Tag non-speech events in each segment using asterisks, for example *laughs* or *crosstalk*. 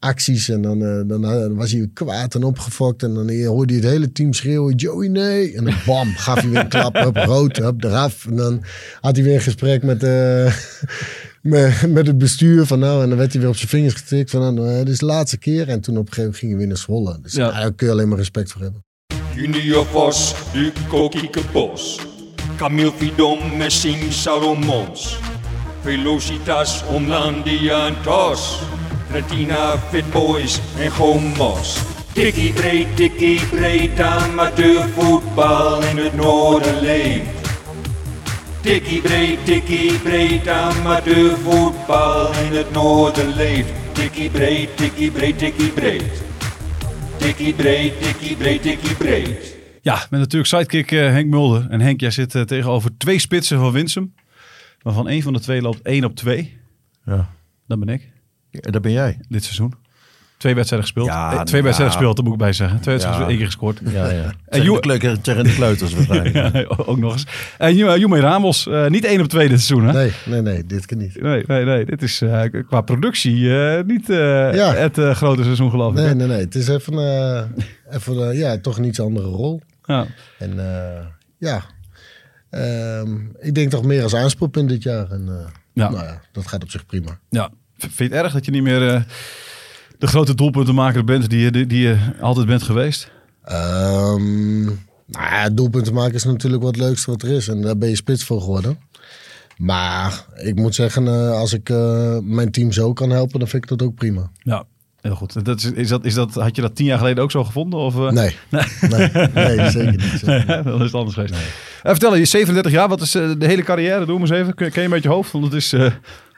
acties. En dan, eh, dan, eh, dan was hij weer kwaad en opgefokt. En dan hoorde hij het hele team schreeuwen, Joey nee. En dan bam, gaf hij weer een klap, hup, rood, hup, eraf. En dan had hij weer een gesprek met, eh, *laughs* met, met het bestuur. Van, nou, en dan werd hij weer op zijn vingers getikt. Van, nou, dit is de laatste keer. En toen op een gegeven moment ging hij weer naar Zwolle. Dus Ja. daar kun je alleen maar respect voor hebben. Junior Vos, Duco Kiekebos. Camille Vidom, Messing Salomons. Velocitas, Omlandia en Tos. Retina, Fit Boys en Gomos. Tikkie breed, tikkie breed, amateurvoetbal in het noorden leeft. Tikkie breed, tikkie breed, amateurvoetbal in het noorden leeft. Tikkie breed, tikkie breed, tikkie breed. Tikkie breed, tikkie breed, tikkie breed. Ja, met natuurlijk sidekick eh, Henk Mulder. En Henk, jij zit eh, tegenover twee spitsen van Winsum. Waarvan één van de twee loopt 1 op 2. Ja. Dat ben ik, Ja, dat ben jij. dit seizoen. Twee wedstrijden gespeeld. Ja, Eh, twee ja. wedstrijden gespeeld, dat moet ik bij zeggen. Twee wedstrijden Ja. één keer gescoord. Ja, ja. *laughs* En Tegen, de, kleuter, tegen de kleuters waarschijnlijk. *laughs* Ook nog eens. En Ju- Jume Ramos, eh, niet 1 op 2 dit seizoen, hè? Nee, nee, nee, dit kan niet. Nee, nee, nee. Dit is eh, qua productie eh, niet eh, Ja. het grote seizoen, geloof ik. Nee, hè? nee, nee. Het is even, eh, even ja, toch een iets andere rol. Ja. En eh, ja, Ehm, ik denk toch meer als aanspoorpunt dit jaar. En eh, Ja. nou ja, dat gaat op zich prima. ja. Vind je het erg dat je niet meer eh, de grote doelpuntenmaker bent die, je- die, die je altijd bent geweest? Ehm nou ja, doelpunten maken is natuurlijk wat leukste wat er is. En daar ben je spits voor geworden. Maar ik moet zeggen, eh, als ik eh, mijn team zo kan helpen, dan vind ik dat ook prima. Ja, heel goed. Dat is, is dat, is dat, had je dat tien jaar geleden ook zo gevonden? Of? Nee, nee, nee, zeker niet. zeker *laughs* dan is het anders geweest. Eh, vertel, je is 37 jaar. Wat is de hele carrière? Doe maar eens even. Ken, je met je hoofd? Want het is,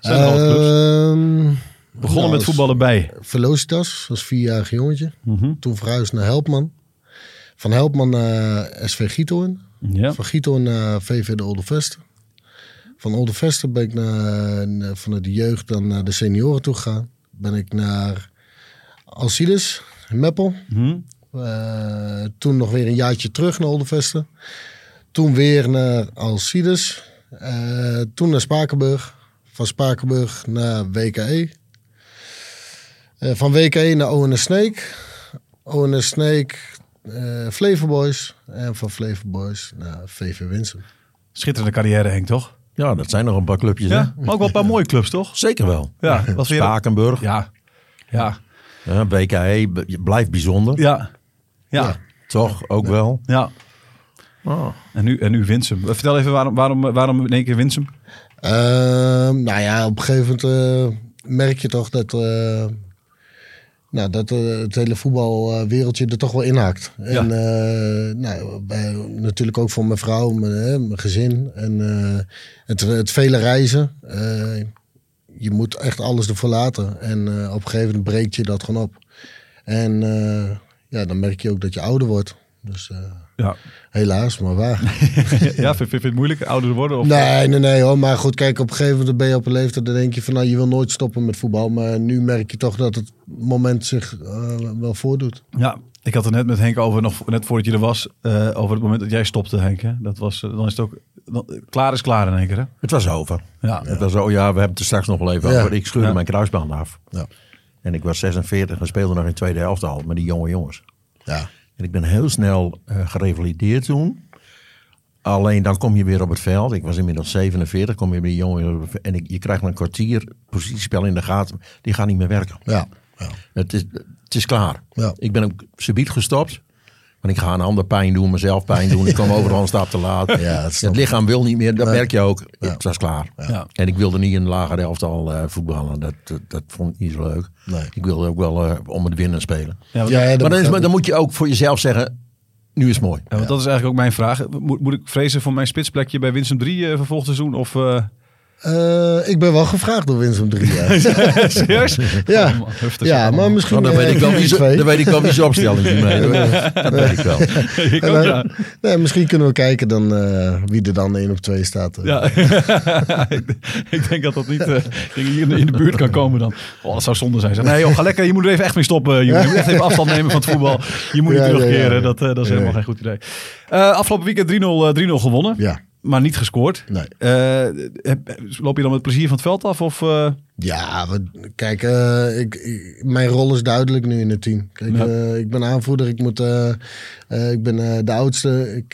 zijn er al clubs. Ehm, Begonnen nou, met voetballen bij. Velocitas, als vierjarig jongetje. Mhm. Toen verhuisd naar Helpman. Van Helpman naar SV Giethoorn. Ja. Van Giethoorn naar VV de Olde Vesten. Van Olde Vesten ben ik naar, vanuit de jeugd dan naar de senioren toe gegaan. Ben ik naar Alcides, Meppel. Eh, toen nog weer een jaartje terug naar Olde Vesten. Toen weer naar Alcides. Eh, toen naar Spakenburg. Van Spakenburg naar WKE. Eh, van WKE naar ONS Snake. ONS Snake, eh Flavor Boys. En van Flavor Boys naar VV Winsum. Schitterende carrière, Henk, toch? Ja, dat zijn nog een paar clubjes. hè? Ja, maar ook wel een paar *laughs* mooie clubs, toch? Zeker wel. Ja, wat weer... Spakenburg, Ja, ja, ja, BKE, b- blijft bijzonder. ja, ja, Ja. Toch, ook wel. ja. Oh. En nu, en nu Winsum. Vertel even waarom, waarom, waarom in één keer Winsum? Ehm, nou ja, op een gegeven moment eh, merk je toch dat, eh, nou, dat eh, het hele voetbalwereldje er toch wel inhakt. En eh, nou, bij, natuurlijk ook voor mijn vrouw, mijn, hè, mijn gezin en het, het vele reizen. Je moet echt alles ervoor laten. En op een gegeven moment breekt je dat gewoon op. En ja, dan merk je ook dat je ouder wordt. Dus Ja, helaas, maar waar. *laughs* ja vind, vind je het moeilijk ouder worden? Of, Nee, nee, nee hoor. Maar goed, kijk, op een gegeven moment ben je op een leeftijd. Dan denk je van, nou, je wil nooit stoppen met voetbal. Maar nu merk je toch dat het moment zich eh, wel voordoet. Ja, ik had het net met Henk over, nog net voordat je er was, eh, over het moment dat jij stopte, Henk. Hè? Dat was, eh, dan is het ook, dan- klaar is klaar in één keer, hè? Het was over. Ja, Het was, oh ja, we hebben het er straks nog wel even Ja. over. Ik scheurde Ja. mijn kruisband af. Ja. En ik was 46 en speelde nog in tweede helft al met die jonge jongens. Ja. En ik ben heel snel eh, gerevalideerd toen. Alleen dan kom je weer op het veld. Ik was inmiddels 47, kom je die jongen. En ik, je krijgt een kwartier positiespel in de gaten. Die gaat niet meer werken. Ja. ja. Het is, het is klaar. Ja. Ik ben ook subiet gestopt. Want ik ga een ander pijn doen, mezelf pijn doen. Ik kom *laughs* overal een stap te laat. Ja, het lichaam wil niet meer, dat Nee. merk je ook. Ja. Het was klaar. Ja. En ik wilde niet in de lagere elftal eh voetballen. Dat, dat, dat vond ik niet zo leuk. Nee. Ik wilde ook wel eh, om het winnen spelen. ja, maar dan, is, maar dan moet je ook voor jezelf zeggen, nu is het mooi. ja, want dat is eigenlijk ook mijn vraag. Moet, moet ik vrezen voor mijn spitsplekje bij Winsum 3 eh, voor volgend seizoen? Of, eh, Eh, ik ben wel gevraagd door Winsum 3 jaar. *laughs* serieus? Ja. Oh, ja, maar misschien Maar dan, weet eh, ik wel wie *laughs* ze, 4-2. dan weet ik wel wie ze opstelling doen. Nee, dat, weet ik wel. *laughs* Ik En ook, dan- ja. nee, misschien kunnen we kijken dan, eh, wie er dan 1 op 2 staat. eh. Ja, ik, ik denk dat dat niet eh, hier in de, buurt kan komen dan. Oh, dat zou zonde zijn. Zeg, Nee joh, ga lekker, je moet er even echt mee stoppen. Je moet, je moet echt even afstand nemen van het voetbal. Je moet niet terugkeren, ja, ja. Dat, eh, dat is helemaal ja. geen goed idee. Eh, afgelopen weekend 3-0 eh, 3-0 gewonnen, Ja. Maar niet gescoord. Nee. Eh, heb- loop je dan met plezier van het veld af? Of, eh, Ja, kijk, eh, ik, ik- mijn rol is duidelijk nu in het team. Kijk, Ja. ik ben aanvoerder, ik, moet, ik ben de oudste. Ik,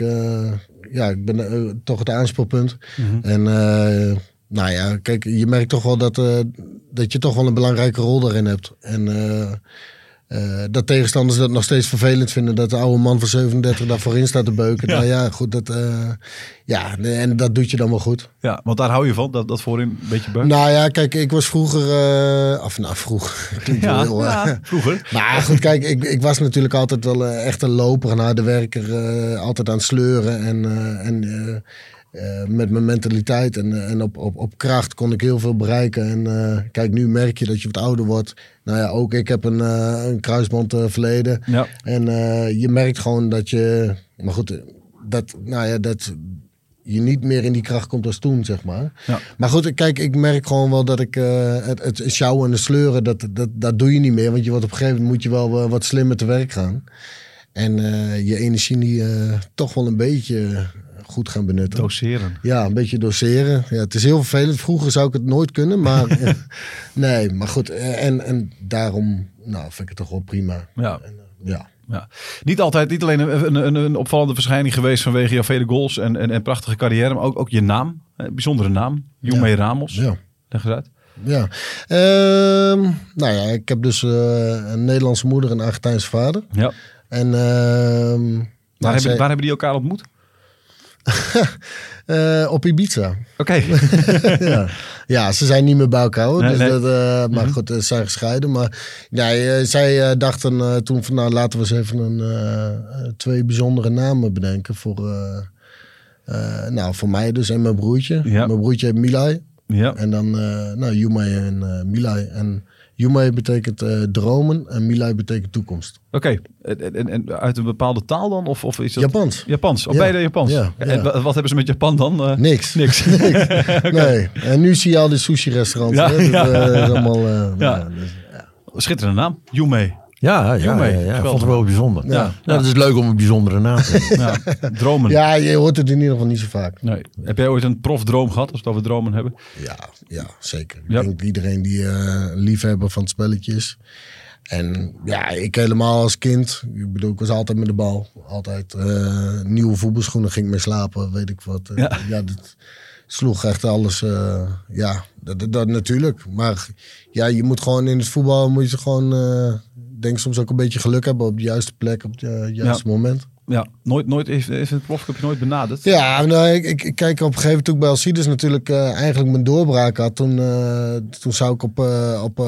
ja, ik ben toch het aanspoelpunt. En eh, nou ja, kijk, je merkt toch wel dat, dat je toch wel een belangrijke rol daarin hebt. En eh, dat tegenstanders dat nog steeds vervelend vinden dat de oude man van 37 daar voorin staat te beuken. Ja. Nou ja, goed, dat, eh, ja, en dat doet je dan wel goed. Ja, want daar hou je van, dat, dat voorin een beetje beuk. Nou ja, kijk, ik was vroeger. eh of nou. *laughs* Klinkt *laughs* wel ja, heel, ja, vroeger. Maar goed, kijk, ik, ik was natuurlijk altijd wel echt een loper, een harde werker. altijd aan het sleuren en, en eh, met mijn mentaliteit en, eh, en op, op, op kracht kon ik heel veel bereiken. En eh, kijk, nu merk je dat je wat ouder wordt. Nou ja, ook ik heb een, een kruisband verleden. Ja. En je merkt gewoon dat je. Maar goed, dat, nou ja, dat je niet meer in die kracht komt als toen, zeg maar. Ja. Maar goed, kijk, ik merk gewoon wel dat ik het, het sjouwen en het sleuren, dat, dat, dat doe je niet meer. Want je wordt op een gegeven moment moet je wel wat slimmer te werk gaan. En je energie die, eh, toch wel een beetje goed gaan benutten. Doseren. Ja, een beetje doseren. Ja, het is heel vervelend. Vroeger zou ik het nooit kunnen, maar eh, *laughs* nee, maar goed. eh, En, en daarom, nou, vind ik het toch wel prima. Ja. En, eh, ja. Ja. Niet altijd, niet alleen een, een, een opvallende verschijning geweest vanwege jouw vele goals en, en, en prachtige carrière, maar ook, ook je naam. Een bijzondere naam. Jume Ramos. Ja. Leg eens uit. Ja. Ehm, nou ja, ik heb dus eh, een Nederlandse moeder en een Argentijnse vader. Ja. En ehm, Waar, hebben, zij- waar hebben die elkaar ontmoet? *laughs* eh, op Ibiza. Oké. *laughs* ja. ja, ze zijn niet meer bij elkaar. hoor. Nee, dus nee. Mhm. Dat, eh, maar goed, ze zijn gescheiden. Maar nee, eh, zij eh, dachten eh, toen van nou laten we eens even een, eh, eh, twee bijzondere namen bedenken voor, eh, eh, nou, voor mij dus en mijn broertje. Ja. Mijn broertje heet Milai. Ja. En dan eh nou, Yume en eh Milai. En Yume betekent eh, dromen en Milai betekent toekomst. Oké. En, en, en uit een bepaalde taal dan? Of, of is dat... Japans. Japans. Ja. beide Japans. Ja, En ja. wat hebben ze met Japan dan? Eh, Niks. *laughs* Niks. *laughs* *laughs* Nee. En nu zie je al die sushi-restaurants. Ja, hè. Dat, eh, is allemaal... Ja. ja, dus, Schitterende naam. Yume. Ja, ja, ja, vond het wel bijzonder. Ja. Ja. Nou, het is leuk om een bijzondere naam te hebben. *laughs* Ja. Dromen. ja, je hoort het in ieder geval niet zo vaak. Nee. Heb jij ooit een profdroom gehad, als we het over dromen hebben? Ja, ja zeker. Ja. Ik denk iedereen die eh liefhebber van het spelletje is. En ja, ik helemaal als kind. Ik bedoel, ik was altijd met de bal. Altijd eh, nieuwe voetbalschoenen ging ik mee slapen, weet ik wat. Ja. ja, dat sloeg echt alles. eh, ja, dat, dat, dat natuurlijk. Maar ja, je moet gewoon in het voetbal, moet je gewoon, eh, denk soms ook een beetje geluk hebben op de juiste plek, op het eh, juiste moment. Ja. Nooit, nooit heeft het profclubje nooit benaderd? Ja, nou, ik, ik, ik kijk op een gegeven moment toen ik bij Alcides natuurlijk eh, eigenlijk mijn doorbraak had. Toen, eh, toen zou ik op, op,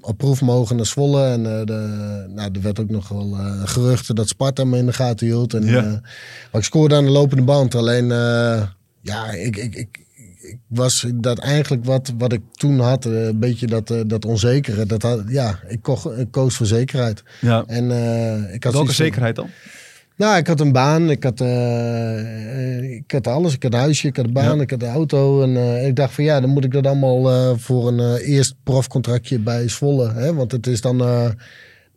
op proef mogen naar Zwolle. En de, nou, er werd ook nog wel geruchten dat Sparta me in de gaten hield. En, Ja. maar ik scoorde aan de lopende band. Alleen, ja, ik, ik, ik was dat eigenlijk wat, wat ik toen had. eh, een beetje dat, eh, dat onzekere. Dat had, ja, ik, ko- ik koos voor zekerheid. Ja. En, eh, ik had Welke zekerheid dan? nou, ik had een baan, ik had, ik had alles. Ik had een huisje, ik had een baan, Ja. ik had een auto. En ik dacht van ja, dan moet ik dat allemaal voor een eerst profcontractje bij Zwolle. Hè? Want het is dan,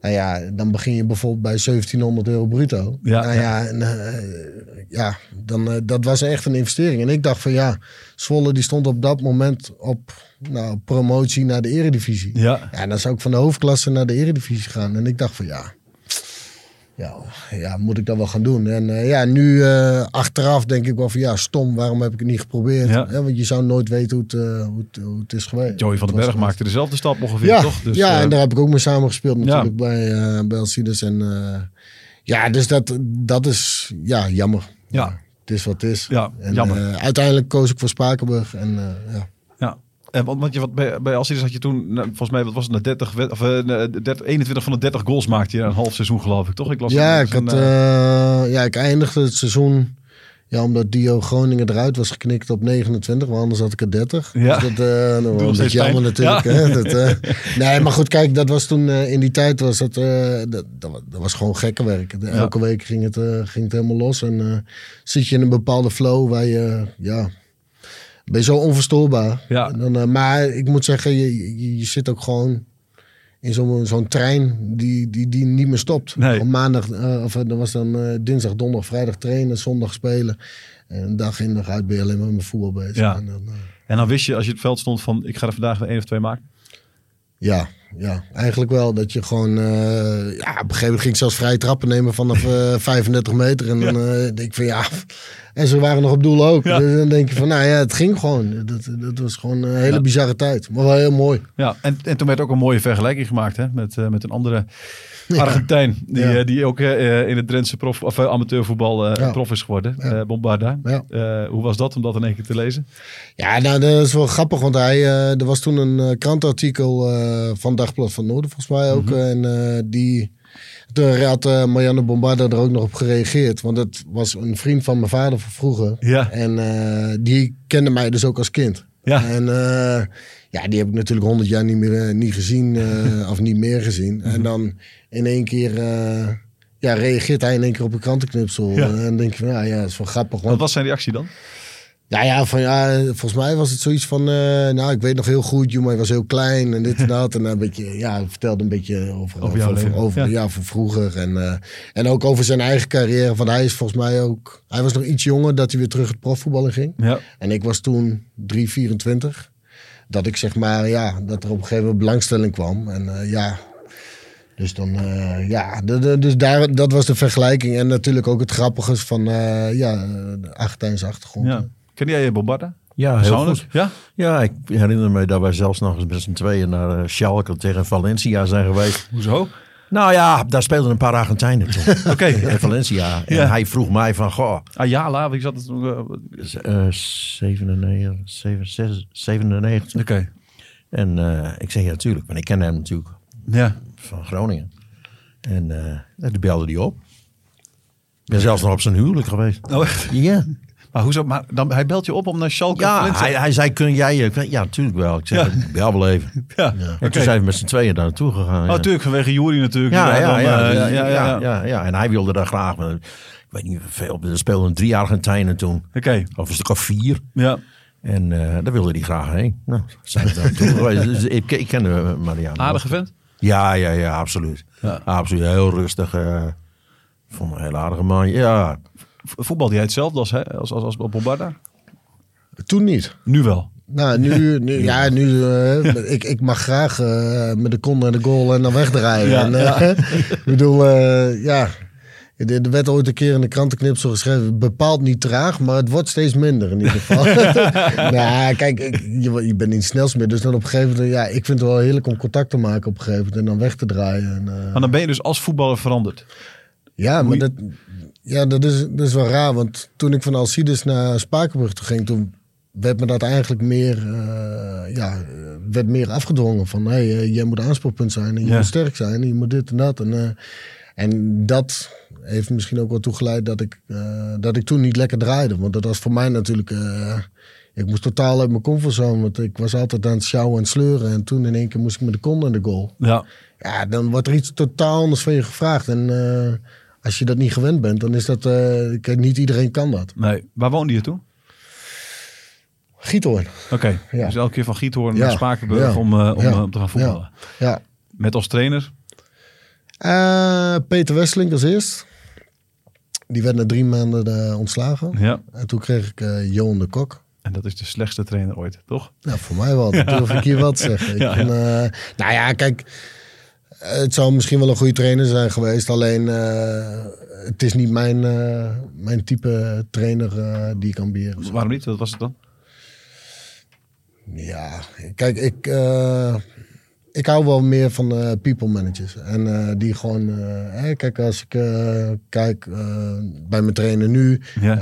nou ja, dan begin je bijvoorbeeld bij 1700 euro bruto. Ja, nou ja, en, eh, ja dan, eh, dat was echt een investering. En ik dacht van ja, Zwolle die stond op dat moment op nou, promotie naar de eredivisie. Ja. Ja, dan zou ik van de hoofdklasse naar de eredivisie gaan. En ik dacht van ja, ja, ja moet ik dat wel gaan doen. En eh, ja, nu eh, achteraf denk ik wel van ja, stom, waarom heb ik het niet geprobeerd? Ja. Hè, want je zou nooit weten hoe het, eh, hoe het, hoe het is geweest. Joey van den Berg geweest. maakte dezelfde stap ongeveer, Ja, toch? Dus, ja en daar heb ik ook mee samengespeeld Ja. natuurlijk bij, eh bij Alcides. En ja, dus dat, dat is ja, jammer. Ja. Het is wat het is. Ja, en, jammer. uiteindelijk koos ik voor Spakenburg. En ja. En want, want je, wat, bij, bij Alcides had je toen, nou, volgens mij, wat was het, nou, 30, wed- of, eh, nou, 30, 21 van de 30 goals maakte je een half seizoen, geloof ik, toch? Ik las Ja, ik, had, eh, eh, ja, ik eindigde het seizoen. Ja, omdat Dio Groningen eruit was geknikt op 29, maar anders had ik er 30. Ja. Dus dat eh dat was jammer natuurlijk. Ja. Hè? Dat, eh, *laughs* nee, maar goed, kijk, dat was toen eh, in die tijd was dat, eh, dat, dat, wa- dat was gewoon gekke werk. Elke week ging het, eh, ging het helemaal los. En eh, zit je in een bepaalde flow waar je, ja, ben je zo onverstoorbaar. Ja. En dan, eh, maar ik moet zeggen, je, je, je zit ook gewoon in zo'n zo'n trein die, die, die niet meer stopt. Nee. Op maandag, eh, of eh, dat was dan dinsdag, donderdag, vrijdag trainen, zondag spelen. En dag in dag uit ben je alleen maar met voetbal bezig. Ja. En dan, En dan wist je als je het veld stond van ik ga er vandaag weer één of twee maken. Ja, ja, eigenlijk wel. Dat je gewoon... ja, op een gegeven moment ging ik zelfs vrije trappen nemen vanaf eh 35 meter. En dan denk ik van ja... En ze waren nog op doel ook. Ja. Dus dan denk je van nou ja, het ging gewoon. Dat, dat was gewoon een hele Ja. bizarre tijd. Maar wel heel mooi. Ja, en, en toen werd ook een mooie vergelijking gemaakt hè, met, eh, met een andere Argentijn. Die, eh, die ook eh, in het Drentse prof, of, amateurvoetbal prof is geworden. Bombarda. Hoe was dat om dat in één keer te lezen? Ja, nou, dat is wel grappig, want hij, er was toen een krantenartikel eh, van Dagblad van Noorden, volgens mij ook. En eh, die, toen had eh, Marianne Bombarda er ook nog op gereageerd. Want het was een vriend van mijn vader van vroeger. Ja. En eh, die kende mij dus ook als kind. Ja. En eh, ja, die heb ik natuurlijk honderd jaar niet meer niet gezien, of niet meer gezien. En dan in één keer... ja, reageert hij in één keer op een krantenknipsel. Ja. En dan denk je van, ja, ja, dat is wel grappig. Wat Want was zijn reactie dan? Ja, ja, van, ja, volgens mij was het zoiets van, eh, nou, ik weet nog heel goed, Jumai was heel klein en dit en *laughs* dat. En een beetje, ja, vertelde een beetje over, Over jouw leven, over, ja. ja. van vroeger. En, eh, en ook over zijn eigen carrière, want hij is volgens mij ook, hij was nog iets jonger dat hij weer terug het profvoetbal in ging. Ja. En ik was toen 3, 24. Dat ik zeg maar, ja, dat er op een gegeven moment belangstelling kwam. En eh, ja, dus dan, eh, ja, de- de- dus daar, dat was de vergelijking. En natuurlijk ook het grappige van, eh, ja, de Argentijnse achtergrond. ja. Ken jij Bombarda? Ja, heel goed. Ja? Ja, ik herinner me dat wij zelfs nog eens met z'n tweeën naar eh, Schalke tegen Valencia zijn geweest. Hoezo? Nou ja, daar speelden een paar Argentijnen toen. *laughs* Oké. *laughs* In Valencia. En Ja. hij vroeg mij van, goh, Ayala, wie zat het? Oké. eh 97, 97, 97. En eh, ik zeg ja, natuurlijk, want ik ken hem natuurlijk Ja. van Groningen. En toen belde hij op. Ik ben zelfs nog op zijn huwelijk geweest. Oh, echt? Ja, Maar hoezo? Maar dan, hij belt je op om naar Schalke ja hij, hij zei, kun jij... je- ik zei, Ja, natuurlijk wel. Ik zei, Ja. bel wel even. *laughs* Ja. En toen zijn we met z'n tweeën daar naartoe gegaan. Oh, ja. natuurlijk, vanwege Jury natuurlijk. Ja, ja, ja, dan, eh, ja, ja, ja, ja. ja, En hij wilde daar graag. maar Ik weet niet veel. Er speelden drie Argentijnen toen. Oké, Of een stuk of vier. ja. En eh, daar wilde hij graag heen. Nou, zijn we daar naartoe geweest. *laughs* Dus ik, ik kende Marianne. Aardige vent. Ja, ja, ja, absoluut. Ja. Absoluut. Heel rustig. eh vond een heel aardige man. Ja, V- Voetbalde jij hetzelfde als, hè, als, als, als Bombarda? Toen niet. Nu wel. Nou, nu, *laughs* nu ja, nu, eh, ik, ik mag graag eh, met de kon naar de goal en dan wegdraaien. Ja, en, eh, *laughs* ik bedoel, ja, er er werd ooit een keer in de krantenknipsel geschreven, bepaald niet traag, maar het wordt steeds minder in ieder geval. *laughs* nou, kijk, ik, je, je bent niet snelst meer, dus dan op een gegeven moment, ja, ik vind het wel heerlijk om contact te maken op een gegeven moment en dan weg te draaien. En, Maar dan ben je dus als voetballer veranderd. ja, maar dat, ja, dat, is, dat is wel raar. Want toen ik van Alcides naar Spakenburg toe ging, toen werd me dat eigenlijk meer, eh, ja, werd meer afgedwongen. Van, hé, hey, eh, jij moet aanspoorpunt zijn en je Ja. moet sterk zijn en je moet dit en dat. En, eh, en dat heeft misschien ook wel toegeleid dat ik, dat ik toen niet lekker draaide. Want dat was voor mij natuurlijk... ik moest totaal uit mijn comfortzone, want ik was altijd aan het sjouwen en sleuren. En toen in één keer moest ik met de kon in de goal. Ja. Ja, dan wordt er iets totaal anders van je gevraagd. En als je dat niet gewend bent, dan is dat... kijk, niet iedereen kan dat. Nee. Waar woonde je toen? Giethoorn. Oké. Ja. Dus elke keer van Giethoorn Ja. naar Spakenburg Ja. om, eh, om, Ja. eh, om te gaan voetballen. Ja. Met als trainer? Peter Wesseling als eerst. Die werd na drie maanden ontslagen. Ja. En toen kreeg ik eh Johan de Kok. En dat is de slechtste trainer ooit, toch? Nou, voor mij wel. Dat durf ik hier wat te zeggen. *laughs* Ik Ja, vind, nou ja, kijk. Het zou misschien wel een goede trainer zijn geweest. Alleen, eh, het is niet mijn, eh, mijn type trainer eh, die ik ambieer. of zo. Waarom niet? Wat was het dan? Ja, kijk, ik, ik hou wel meer van eh, people managers. En eh, die gewoon, eh, kijk, als ik kijk bij mijn trainer nu, Ja.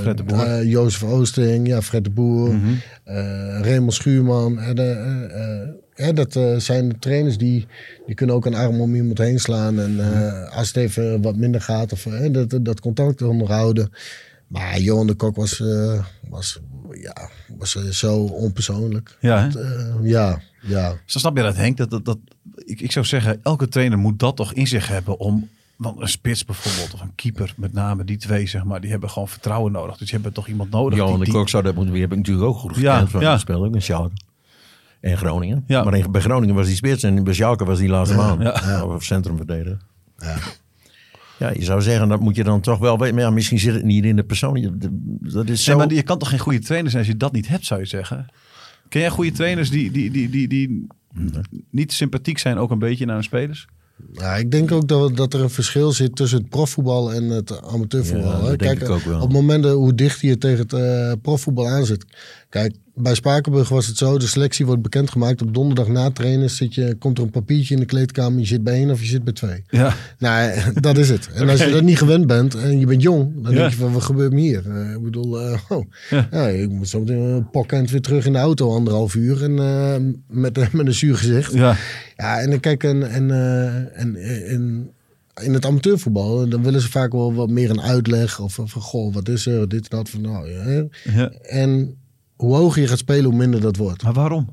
Fred de Boer. Jozef Oosting, ja, Fred de Boer, Mhm. eh, Raymond Schuurman. hè, dat zijn de trainers die, die kunnen ook een arm om iemand heen slaan. En eh, als het even wat minder gaat, of dat, dat contact onderhouden. Maar Johan de Kok was, eh, was, ja, was eh, zo onpersoonlijk. Ja? Dat, eh, ja, ja. Dus dan snap je dat, Henk. Dat, dat, dat, ik, ik zou zeggen, elke trainer moet dat toch in zich hebben om... Want een spits bijvoorbeeld, of een keeper met name, die twee zeg maar, die hebben gewoon vertrouwen nodig. Dus je hebt toch iemand nodig. Johan die, de Kok zou dat moeten. Die heb ik natuurlijk ook goed gekend. Ja, van ja. Speelde ook in Schalke. En Groningen. Ja. Maar in, bij Groningen was die spits en bij Schalke was die laatste maan. Ja. Of centrumverdediger. Ja, je zou zeggen, dat moet je dan toch wel weten. Maar ja, misschien zit het niet in de persoon. Je- Dat is zo... Nee, maar je kan toch geen goede trainer zijn als je dat niet hebt, zou je zeggen? Ken jij goede trainers die, die, die, die, die niet sympathiek zijn, ook een beetje naar hun spelers? Ja, ik denk ook dat, dat er een verschil zit tussen het profvoetbal en het amateurvoetbal. Ja, hè. dat denk Kijk, ik ook wel. op het moment dat- hoe dicht je tegen het eh, profvoetbal aanzet. Kijk, bij Spakenburg was het zo, de selectie wordt bekendgemaakt. Op donderdag na trainen zit je, komt er een papiertje in de kleedkamer. Je zit bij één of je zit bij twee. Ja. Nou, *laughs* dat is het. En als je dat niet gewend bent en je bent jong, dan Ja. denk je van, wat gebeurt me hier? Eh, ik bedoel, eh, oh, Ja. ja. ik moet zo meteen een pokkend weer terug in de auto, anderhalf uur. En eh, met, *laughs* met een zuur gezicht. Ja. Ja, en dan kijk, en, en, eh, en, en in het amateurvoetbal, dan willen ze vaak wel wat meer een uitleg. Of van, goh, wat is er, dit en dat. Van, nou, ja. En hoe hoger je gaat spelen, hoe minder dat wordt. Maar waarom?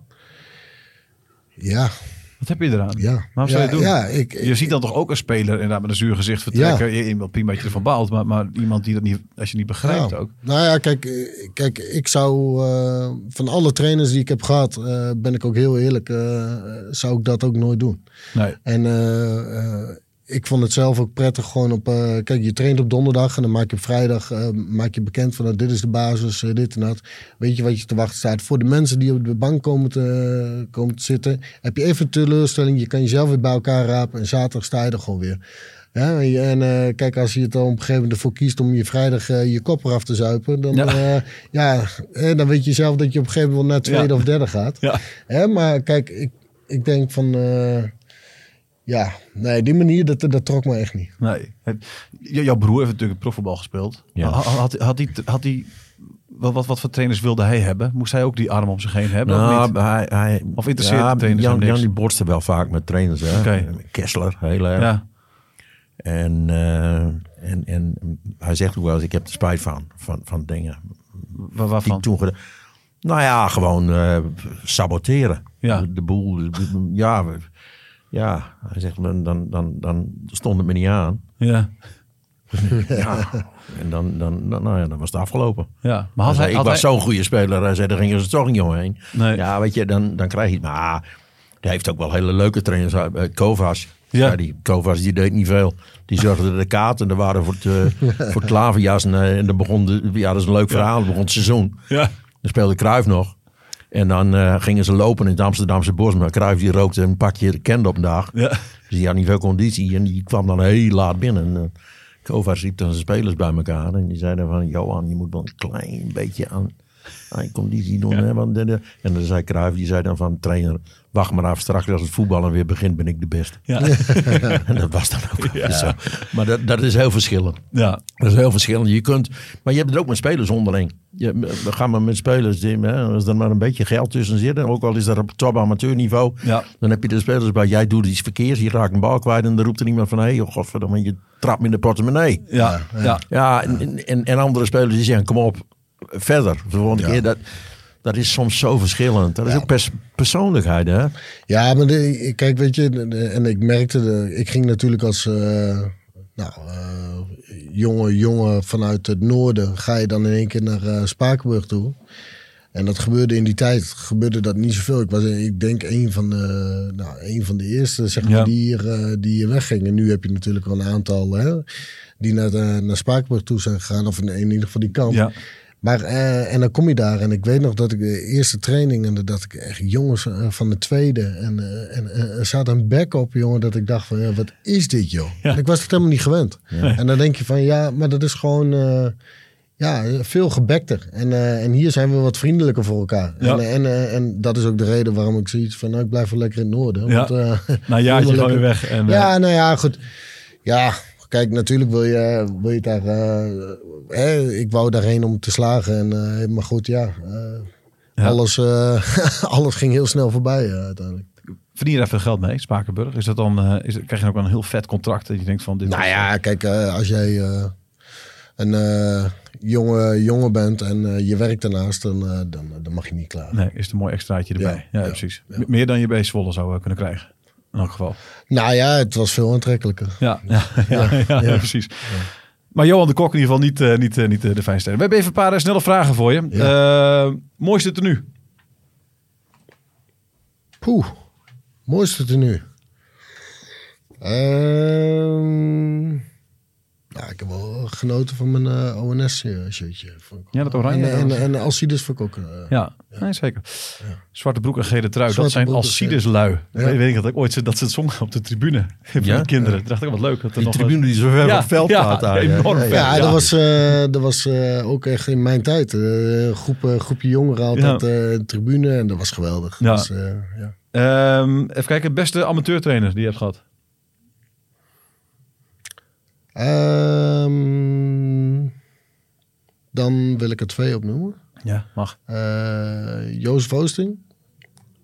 Ja, Wat heb je eraan? ja. Waarom zou je ja, doen? Ja, ik, Je ziet dan toch ook een speler inderdaad met een zuur gezicht vertrekken. Je iemand prima dat je ervan baalt, maar, maar iemand die dat niet, als je niet begrijpt Ja. ook. Nou ja, kijk, eh, kijk ik zou eh, van alle trainers die ik heb gehad, eh, ben ik ook heel eerlijk, zou ik dat ook nooit doen. Nee. En ik vond het zelf ook prettig gewoon op, eh, kijk, je traint op donderdag en dan maak je op vrijdag eh, maak je bekend van nou, dit is de basis, eh, dit en dat. Weet je wat je te wachten staat. Voor de mensen die op de bank komen te, komen te zitten, heb je even teleurstelling. Je kan jezelf weer bij elkaar rapen en zaterdag sta je er gewoon weer. Ja, en kijk, als je het dan op een gegeven moment ervoor kiest om je vrijdag je kop eraf te zuipen, dan, Ja. ja. ja, eh, dan weet je zelf dat je op een gegeven moment naar tweede Ja. of derde gaat. Ja. Maar kijk, ik, ik denk van, ja, nee, die manier, dat, dat trok me echt niet. nee. Jouw broer heeft natuurlijk profvoetbal gespeeld. Ja. Had, had, had die, had die wat, wat, wat voor trainers wilde hij hebben? Moest hij ook die arm om zich heen hebben? of Nou, niet? hij, hij, Of interesseert de trainers Jan, hem niks? Jan die borste wel vaak met trainers. Hè? Kessler, heel erg. Ja. En, eh, en, en hij zegt ook wel eens, ik heb er spijt van, van, van dingen Wa- die waarvan? ik toen gedaan. Nou ja, gewoon eh, saboteren. Ja. De, de boel. de- ja, we- ja, hij zegt, dan, dan, dan, dan stond het me niet aan. Ja. *laughs* Ja. En dan, dan, dan, nou ja, dan was het afgelopen. ja. Maar Hij had zei, hij, ik had was hij- zo'n goede speler. Hij zei, daar gingen ze toch niet omheen. Nee. Ja, weet je, dan, dan krijg je het. Maar hij heeft ook wel hele leuke trainers. Uh, Kovas. Ja. Ja. die Kovas die deed niet veel. Die zorgde de kaarten. Er waren voor het, eh, *laughs* voor klaverjas. En, eh, en dan begon de, ja, dat is een leuk verhaal. Dan begon het seizoen. Ja. Dan speelde Cruijff nog. En dan eh, gingen ze lopen in het Amsterdamse bos. Maar Cruijff die rookte een pakje kende op een dag. Ja. Dus die had niet veel conditie. En die kwam dan heel laat binnen. En, eh, Kovacs riep dan zijn spelers bij elkaar. En die zeiden van... Johan, je moet wel een klein beetje aan, je conditie doen. Hè? Want, de- de- en dan zei Cruijff, die zei dan van... Trainer, wacht maar af. Straks als het voetballen weer begint, ben ik de beste. Ja. *laughs* en dat was dan ook zo. Maar dat, dat is heel verschillend. ja. Dat is heel verschillend. Je kunt, maar je hebt het ook met spelers onderling. Je, we gaan maar met spelers, die, hè, als er maar een beetje geld tussen zit, en ook al is dat op top amateurniveau, Ja. dan heb je de spelers bij, jij doet iets verkeers, je raakt een bal kwijt en dan roept er iemand van, hé, hey, godverdomme, je trapt me in de portemonnee. Ja. Ja. Ja, en, en, en andere spelers die zeggen, kom op, verder. De volgende Ja. keer, dat, dat is soms zo verschillend. Dat is ook pers- persoonlijkheid, hè? Ja, maar de, kijk, weet je, de- de- en ik merkte, de, ik ging natuurlijk als eh, nou, eh, jonge jongen vanuit het noorden, ga je dan in één keer naar eh, Spakenburg toe. En dat gebeurde in die tijd, gebeurde dat niet zoveel. Ik was, ik denk, een van de, nou, een van de eerste, zeg maar, Ja. die, hier, die hier weggingen. Nu heb je natuurlijk wel een aantal hè, die naar, naar Spakenburg toe zijn gegaan, of in, in ieder geval die kant. Ja. Maar, eh, en dan kom je daar en ik weet nog dat ik de eerste training en dat ik echt jongens eh, van de tweede en, eh, en er zat een bek op, jongen, dat ik dacht van, ja, wat is dit, joh? Ja. Ik was het helemaal niet gewend. En dan denk je van, ja, maar dat is gewoon, ja, veel gebekter. En, en hier zijn we wat vriendelijker voor elkaar. Ja. En, en, en dat is ook de reden waarom ik zoiets van, nou, ik blijf wel lekker in het noorden. Ja. Want, Na een *laughs* jaartje weer weg. En, ja, nou ja, goed. Ja, kijk, natuurlijk wil je, wil je daar... eh, hè, ik wou daarheen om te slagen. En, eh, maar goed, ja. eh, Ja. Alles, *laughs* alles ging heel snel voorbij uiteindelijk. Verdien je daar veel geld mee, Spakenburg? Is dat dan, is, krijg je ook wel een heel vet contract dat je denkt van dit Nou ja, kijk, als jij een jonge jongen bent en je werkt daarnaast, dan, dan, dan mag je niet klaar. Nee, is het een mooi extraatje erbij. Ja, Ja, ja, precies. Meer dan je bij Zwolle zou kunnen krijgen. In elk geval. Nou ja, het was veel aantrekkelijker. Ja, ja, ja, ja, ja. precies. Maar Johan de Kok in ieder geval niet, eh, niet, eh, niet eh, de fijnste. We hebben even een paar snelle vragen voor je. Mooiste tenue? Poeh, mooiste tenue. Ehm genoten van mijn eh, ONS-shirtje. Ja, dat oranje, En, dat en, en Alcides ik ook. eh, Ja, Nee, zeker. Zwarte broek en gele trui, dat zijn broek en Alcides lui. Ja. Weet, weet ik dat ik ooit ze- dat ze het zongen op de tribune *laughs* van Ja? de kinderen. Toen dacht ik, wat leuk. Dat er Die nog tribune die zo ver Ja, van het veld ja, gaat. daar, enorm ja. Ja, Ja. dat was, eh, dat was eh, ook echt in mijn tijd. Eh, een groep, eh, groepje jongeren altijd eh, de tribune en dat was geweldig. Ja. Dus, eh, ja. Ehm, even kijken, beste amateurtrainer die je hebt gehad. Ehm, dan wil ik er twee opnoemen. Ja, mag. Eh Jozef Oosting.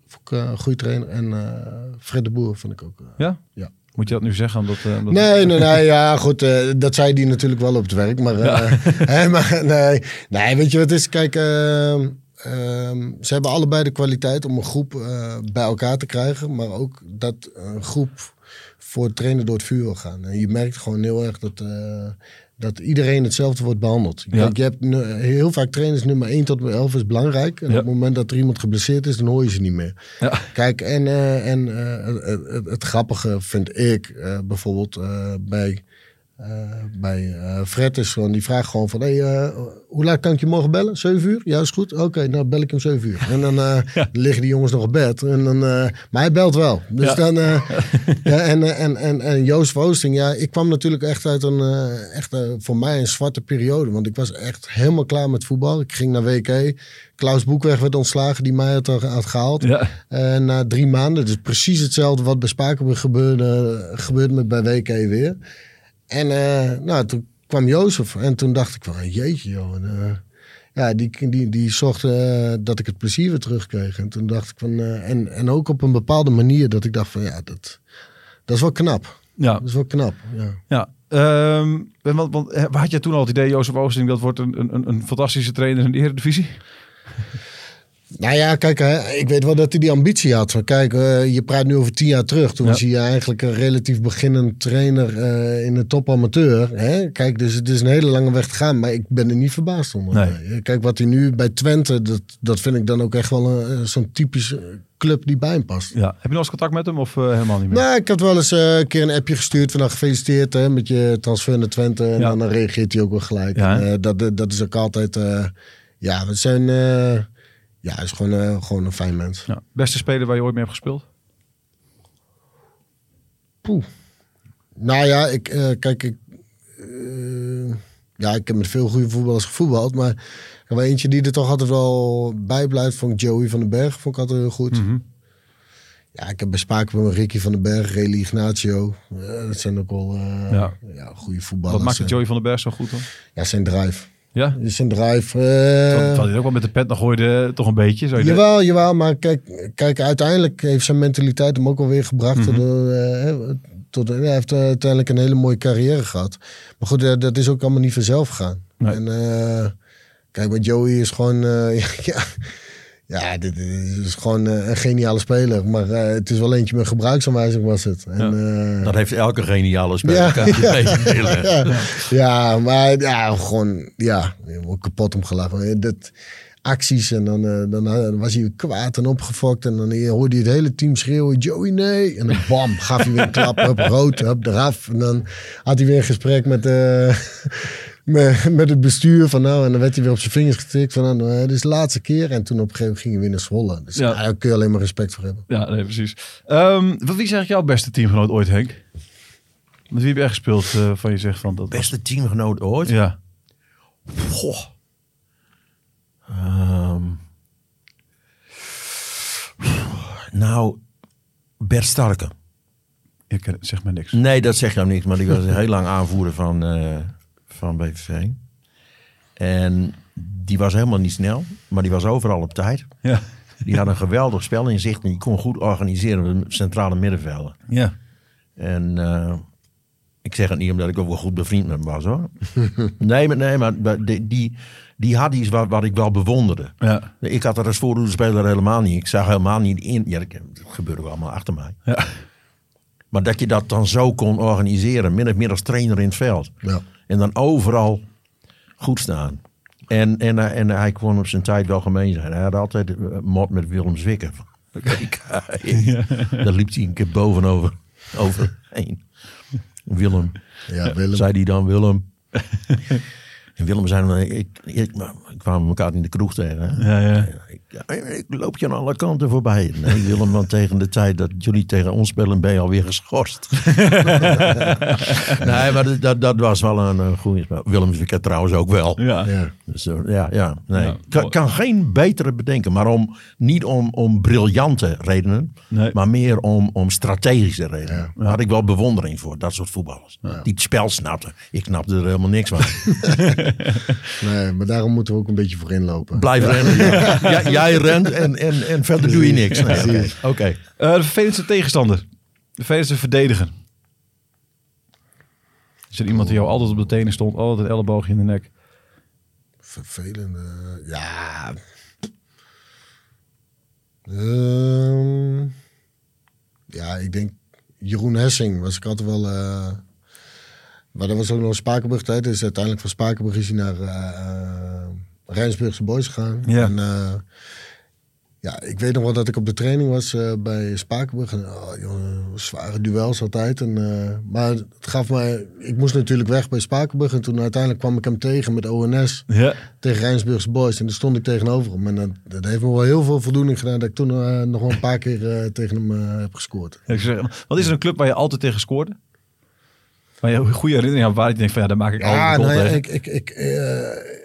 Vond ik eh, een goede trainer. En eh, Fred de Boer vond ik ook. Ja? Ja. Moet je dat nu zeggen? Omdat, omdat- Nee, nee, nee. Ja, goed. dat zei die natuurlijk wel op het werk. Maar, *laughs* hè, maar nee. nee, weet je wat is? Kijk, ehm, ehm, ze hebben allebei de kwaliteit om een groep bij elkaar te krijgen. Maar ook dat een groep voor het trainen door het vuur wil gaan. En je merkt gewoon heel erg dat, eh, dat iedereen hetzelfde wordt behandeld. Ja. Kijk, je hebt nu- heel vaak trainers nummer 1 tot 11 is belangrijk. En Ja. op het moment dat er iemand geblesseerd is, dan hoor je ze niet meer. Ja. Kijk, en, eh, en eh, het, het, het grappige vind ik eh, bijvoorbeeld eh, bij, eh, bij eh, Fred is gewoon, die vraagt gewoon van, hey, eh, hoe laat kan ik je morgen bellen? 7 uur? Ja, is goed. Oké, nou bel ik hem 7 uur. En dan eh, *laughs* liggen die jongens nog op bed. En dan, eh, maar hij belt wel. Dus Ja. dan, eh, *laughs* ja, en, eh, en, en, en Joost Oosting, ja, ik kwam natuurlijk echt uit een, eh, echt, eh, voor mij een zwarte periode. Want ik was echt helemaal klaar met voetbal. Ik ging naar WK. Klaus Boekweg werd ontslagen, die mij had, had gehaald. Ja. En na drie maanden, dus precies hetzelfde wat bij Spakenburg gebeurde, gebeurde met bij WK weer. En eh, nou, toen kwam Jozef en toen dacht ik van, jeetje joh. En, eh, ja, die, die, die zorgde eh, dat ik het plezier weer terugkreeg. En toen dacht ik van, en, en ook op een bepaalde manier dat ik dacht van, ja, dat, dat is wel knap. Ja. Dat is wel knap, ja. Ja. Ehm, want, want had jij toen al het idee, Jozef Oosting, dat wordt een, een, een fantastische trainer in de Eredivisie? Nou ja, kijk, hè, ik weet wel dat hij die ambitie had. Kijk, eh, je praat nu over tien jaar terug. Toen Ja. was hij eigenlijk een relatief beginnend trainer eh, in de top amateur. Hè? Kijk, dus het is een hele lange weg te gaan. Maar ik ben er niet verbaasd om. Nee. Kijk, wat hij nu bij Twente, dat, dat vind ik dan ook echt wel een, zo'n typische club die bij hem past. Ja. Heb je nog eens contact met hem of eh, helemaal niet meer? Nou, ik had wel eens eh, een keer een appje gestuurd van nou, gefeliciteerd hè, met je transfer naar Twente. En Ja. dan, dan reageert hij ook wel gelijk. Ja, En, hè? eh, dat, dat is ook altijd, eh, ja, we zijn, eh, ja, hij is gewoon, eh, gewoon een fijn mens. Ja. Beste speler waar je ooit mee hebt gespeeld? Poeh. Nou ja, ik, eh, kijk, ik, eh, ja, ik heb met veel goede voetballers gevoetbald, maar er eentje die er toch altijd wel bij blijft, vond Joey van den Berg, vond ik altijd heel goed. Mhm. Ja, ik heb bij met Ricky van den Berg, Reli Ignacio. Dat zijn ook wel Ja. ja. goede voetballers. Wat maakt het. Joey van den Berg zo goed dan? Ja, zijn drive. Ja? Zijn drive. Terwijl hij ook wel met de pet nog gooide, eh, toch een beetje. Jawel, jawel, maar kijk, kijk, uiteindelijk heeft zijn mentaliteit hem ook wel weer gebracht. Mhm. door, eh, tot, hij heeft uiteindelijk een hele mooie carrière gehad. Maar goed, dat is ook allemaal niet vanzelf gegaan. Nee. En kijk, bij Joey is gewoon, *laughs* ja, ja, dit is gewoon eh, een geniale speler. Maar eh, het is wel eentje met gebruiksaanwijzing was het. En, eh, Dat heeft elke geniale speler. Ja. Meespelen. *laughs* ja, ja, maar ja, gewoon, ja, kapot om gelachen. Dat, acties en dan, dan was hij kwaad en opgefokt. En dan hoorde hij het hele team schreeuwen, Joey nee. En dan bam, gaf hij weer een klap, hup, rood, hup, eraf. En dan had hij weer een gesprek met, met, *laughs* met het bestuur van nou. En dan werd hij weer op zijn vingers getikt van nou, dit is de laatste keer. En toen op een gegeven moment ging hij weer naar Zwolle. Dus Ja. daar kun je alleen maar respect voor hebben. Ja, nee, precies. Ehm, wat- wie is eigenlijk jouw beste teamgenoot ooit, Henk? Met wie heb je echt gespeeld eh, van je zegt van dat? was- Beste teamgenoot ooit? Ja. Goh. Ehm. nou, Bert Starke. Ik zeg maar niks. Nee, dat zegt jou niks, maar die was heel lang aanvoerder van, eh, van BVV. En die was helemaal niet snel, maar die was overal op tijd. Ja. Die had een geweldig spel in zicht en die kon goed organiseren met centrale middenvelden. Ja. En eh, ik zeg het niet omdat ik ook wel goed bevriend met hem was hoor. *laughs* nee, maar, nee, maar die, die, die had iets wat, wat ik wel bewonderde. Ja. Ik had er als voorhoederspeler helemaal niet. Ik zag helemaal niet in. Ja, dat gebeurde wel allemaal achter mij. Ja. Maar dat je dat dan zo kon organiseren, min of meer als trainer in het veld. Ja. En dan overal goed staan. En, en, eh, en hij kon op zijn tijd wel gemeen zijn. Hij had altijd een mot met Willem Zwikker. *laughs* Kijk, *laughs* Daar liep hij een keer bovenover *laughs* overheen. Willem. Ja, Willem. Zei hij dan, Willem, En Willem zei, ik, ik, ik kwamen elkaar in de kroeg tegen. hè. Ja, ja. Ik, ja, ik loop je aan alle kanten voorbij. Nee, Willem, want tegen de tijd dat jullie tegen ons spelen, ben je alweer geschorst. *laughs* nee, maar dat, dat, was wel een, een goede spel. Willem Zwicker trouwens ook wel. Ja. Ja. Dus, eh, ja, ja, nee. Ja. Kan, kan geen betere bedenken, maar om, niet om, om briljante redenen, Nee. maar meer om, om strategische redenen. Daar had ik wel bewondering voor, dat soort voetballers. Die het spel snapten. Ik snapte er helemaal niks van. *laughs* Nee, maar daarom moeten we ook een beetje voor inlopen. Blijf rennen. ja. *laughs* Jij- *laughs* rent en, en, en verder doe je niks. Nee, Oké. Eh, de vervelendste tegenstander. De vervelendste verdediger. Is er iemand die jou altijd op de tenen stond, altijd een elleboogje in de nek? Vervelende. Ja. Ehm, ja, ik denk Jeroen Hessing was ik altijd wel. eh, maar dat was ook nog Spakenburg tijd. Dus uiteindelijk van Spakenburg is hij naar eh eh, Rijnsburgse Boys gegaan. Ja. En, eh, ja, ik weet nog wel dat ik op de training was eh, bij Spakenburg. En, oh, jongen, zware duels altijd. En, eh, maar het gaf mij... Ik moest natuurlijk weg bij Spakenburg. En toen uiteindelijk kwam ik hem tegen met ONS Ja. tegen Rijnsburgse Boys. En daar stond ik tegenover hem. En dat, dat heeft me wel heel veel voldoening gedaan... dat ik toen nog wel een paar keer tegen hem heb gescoord. Ik zeg, wat is er een club waar je altijd tegen scoorde? Waar je een goede herinnering aan waar je denkt van ja, daar maak ik altijd Ja, een goal nou ik, ik, ik,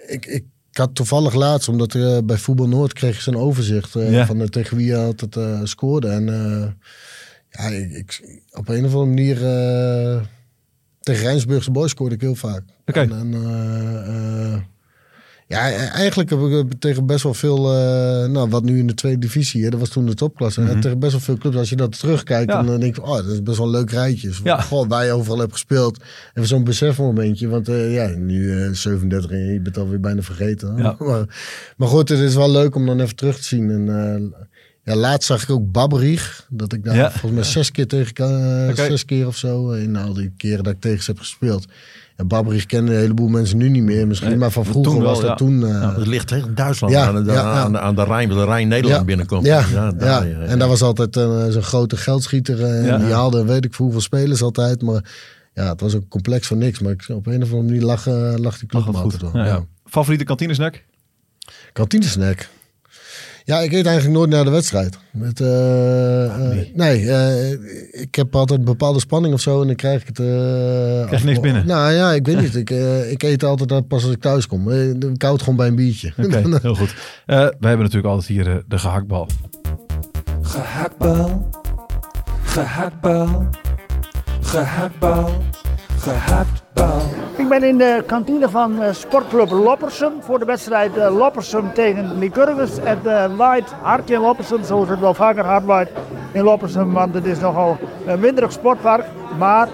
ik, ik, ik had toevallig laatst, omdat eh, bij Voetbal Noord kreeg je zo'n overzicht eh, Ja. van eh, tegen wie je altijd scoorde. En ja, ik, ik- op een of andere manier tegen Rijnsburgse Boys scoorde ik heel vaak. En, en, ja, e- eigenlijk heb ik eh, tegen best wel veel, eh, nou wat nu in de tweede divisie, hè, dat was toen de topklasse. En tegen best wel veel clubs, als je dat terugkijkt. Ja. dan denk je, oh, dat is best wel een leuk rijtje. Ja. Goh, waar je overal hebt gespeeld. Even zo'n besefmomentje, want eh, ja, nu eh 37 en je bent alweer bijna vergeten. Ja. *laughs* Maar, maar goed, het is wel leuk om dan even terug te zien. En ja, laatst zag ik ook Babberich, dat ik daar Ja. volgens mij zes keer tegen, Oké. zes keer of zo, in al die keren dat ik tegen ze heb gespeeld. En Babberich kennen een heleboel mensen nu niet meer. Misschien Nee, maar van vroeger toen wel, was dat ja. toen. eh, Het ligt tegen Duitsland Ja, aan, de, ja, ja. Aan, de, aan de Rijn, de Rijn Nederland ja, binnenkomt. Ja, ja, daar, ja, en daar was altijd eh, zo'n grote geldschieter. en Ja. Die haalde weet ik voor hoeveel spelers altijd. Maar ja, het was ook complex van niks. Maar ik, op een of andere manier lag, lag die club altijd wel. Ja, Ja, ja. Favoriete kantinesnack? Kantinesnack. Ja, ik eet eigenlijk nooit naar de wedstrijd. Met, eh, eh, nee, eh, ik heb altijd een bepaalde spanning of zo en dan krijg ik het... eh, Krijg je niks binnen? Nou ja, ik weet *laughs* niet. Ik, ik eet altijd pas als ik thuis kom. Ik koud gewoon bij een biertje. Oké, *laughs* heel goed. Eh, we hebben natuurlijk altijd hier de gehaktbal. Gehaktbal. Gehaktbal. Gehaktbal. Gehaktbal. Ik ben in de kantine van eh, sportclub Loppersum voor de wedstrijd eh, Loppersum tegen Lycurgus. Het eh, waait hard in Loppersum, zoals het wel vaker hard waait in Loppersum. Want het is nogal een winderig sportpark, maar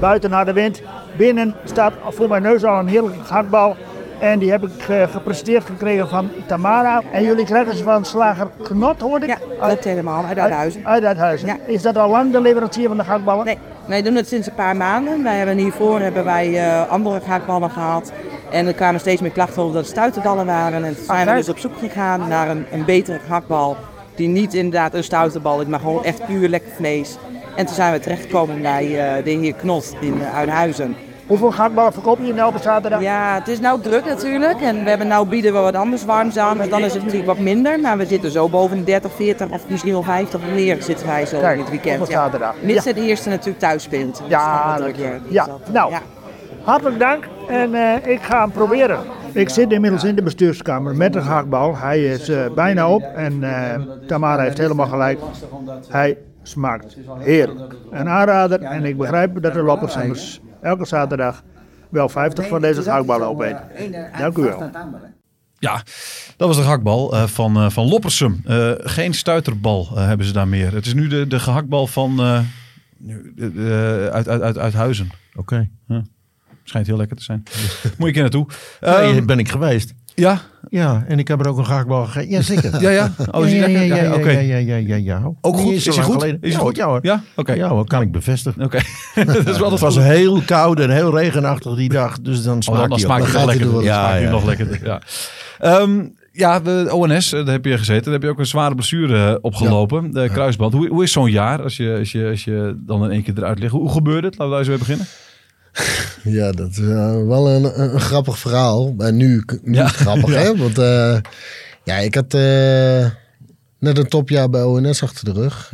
buiten naar de wind. Binnen staat voor mijn neus al een heerlijke gehaktbal. En die heb ik eh, gepresenteerd gekregen van Tamara. En jullie krijgen ze van slager Knot, hoorde ik? Ja, dat helemaal. Uit Uithuizen. Uit Uithuizen. Ja. Is dat al lang de leverancier van de gehaktballen? Nee, wij doen het sinds een paar maanden. Wij hebben hiervoor hebben wij eh, andere gehaktballen gehad. En er kwamen steeds meer klachten over dat het stuiterdallen waren. En toen zijn we dus op zoek gegaan naar een, een betere gehaktbal. Die niet inderdaad een stuiterbal is, maar gewoon echt puur lekker vlees. En toen zijn we terechtgekomen bij eh, de heer Knot in uh, Uithuizen. Hoeveel gehaktballen verkoop je nou op zaterdag? Ja, het is nou druk natuurlijk. En we hebben nou bieden we wat anders warms aan. Dus dan is het natuurlijk wat minder. Maar we zitten zo boven de 30, 40 of misschien wel 50 of meer zitten wij zo Kijk, in het weekend. op zaterdag. Mits Ja. het eerste natuurlijk thuis speelt. Dat is Ja, drukker. Dus Ja, dat, nou. ja. Hartelijk dank en eh, ik ga hem proberen. Ik zit inmiddels in de bestuurskamer met een gehaktbal. Hij is eh, bijna op en eh, Tamara heeft helemaal gelijk. Hij smaakt heerlijk. Een aanrader en ik begrijp dat de Loppersemmers elke zaterdag wel 50 van deze gehaktballen opeten. Dank u wel. Ja, dat was de gehaktbal eh, van, eh, van Loppersum. Eh, geen stuiterbal eh, hebben ze daar meer. Het is nu de, de gehaktbal van eh, nu, eh, uit, uit, uit, uit Huizen. Oké. Schijnt heel lekker te zijn. *laughs* Moet je keer naartoe. Nee, Ehm, ben ik geweest. Ja? Ja, en ik heb er ook een gehaktbal gegeten. Ja, zeker. Ja, ja. Oh, is ja, ja, ja, ja, oké. ja, ja, ja, ja, ja. Ook goed? Is hij lang goed? geleden. Is ja, goed? Ja hoor. Ja? Oké. Ja hoor, kan ik bevestigen. Oké. *laughs* dat is wel Het was heel koud en heel regenachtig die dag, dus dan Oh, smaakt dan, dan smaakt het nog lekker. er Ja, Ja, nog lekker. Ja. Ehm, ja, de ONS, eh, daar heb je gezeten. Daar heb je ook een zware blessure eh, opgelopen. De kruisband. Hoe, hoe is zo'n jaar als je, als, je, als je dan in één keer eruit ligt? Hoe, hoe gebeurde het? Laten we daar eens weer beginnen. *laughs* Ja, dat is eh, wel een, grappig verhaal. En nu, Ja. grappig, *laughs* hè? Want eh, ja, ik had eh, net een topjaar bij ONS achter de rug.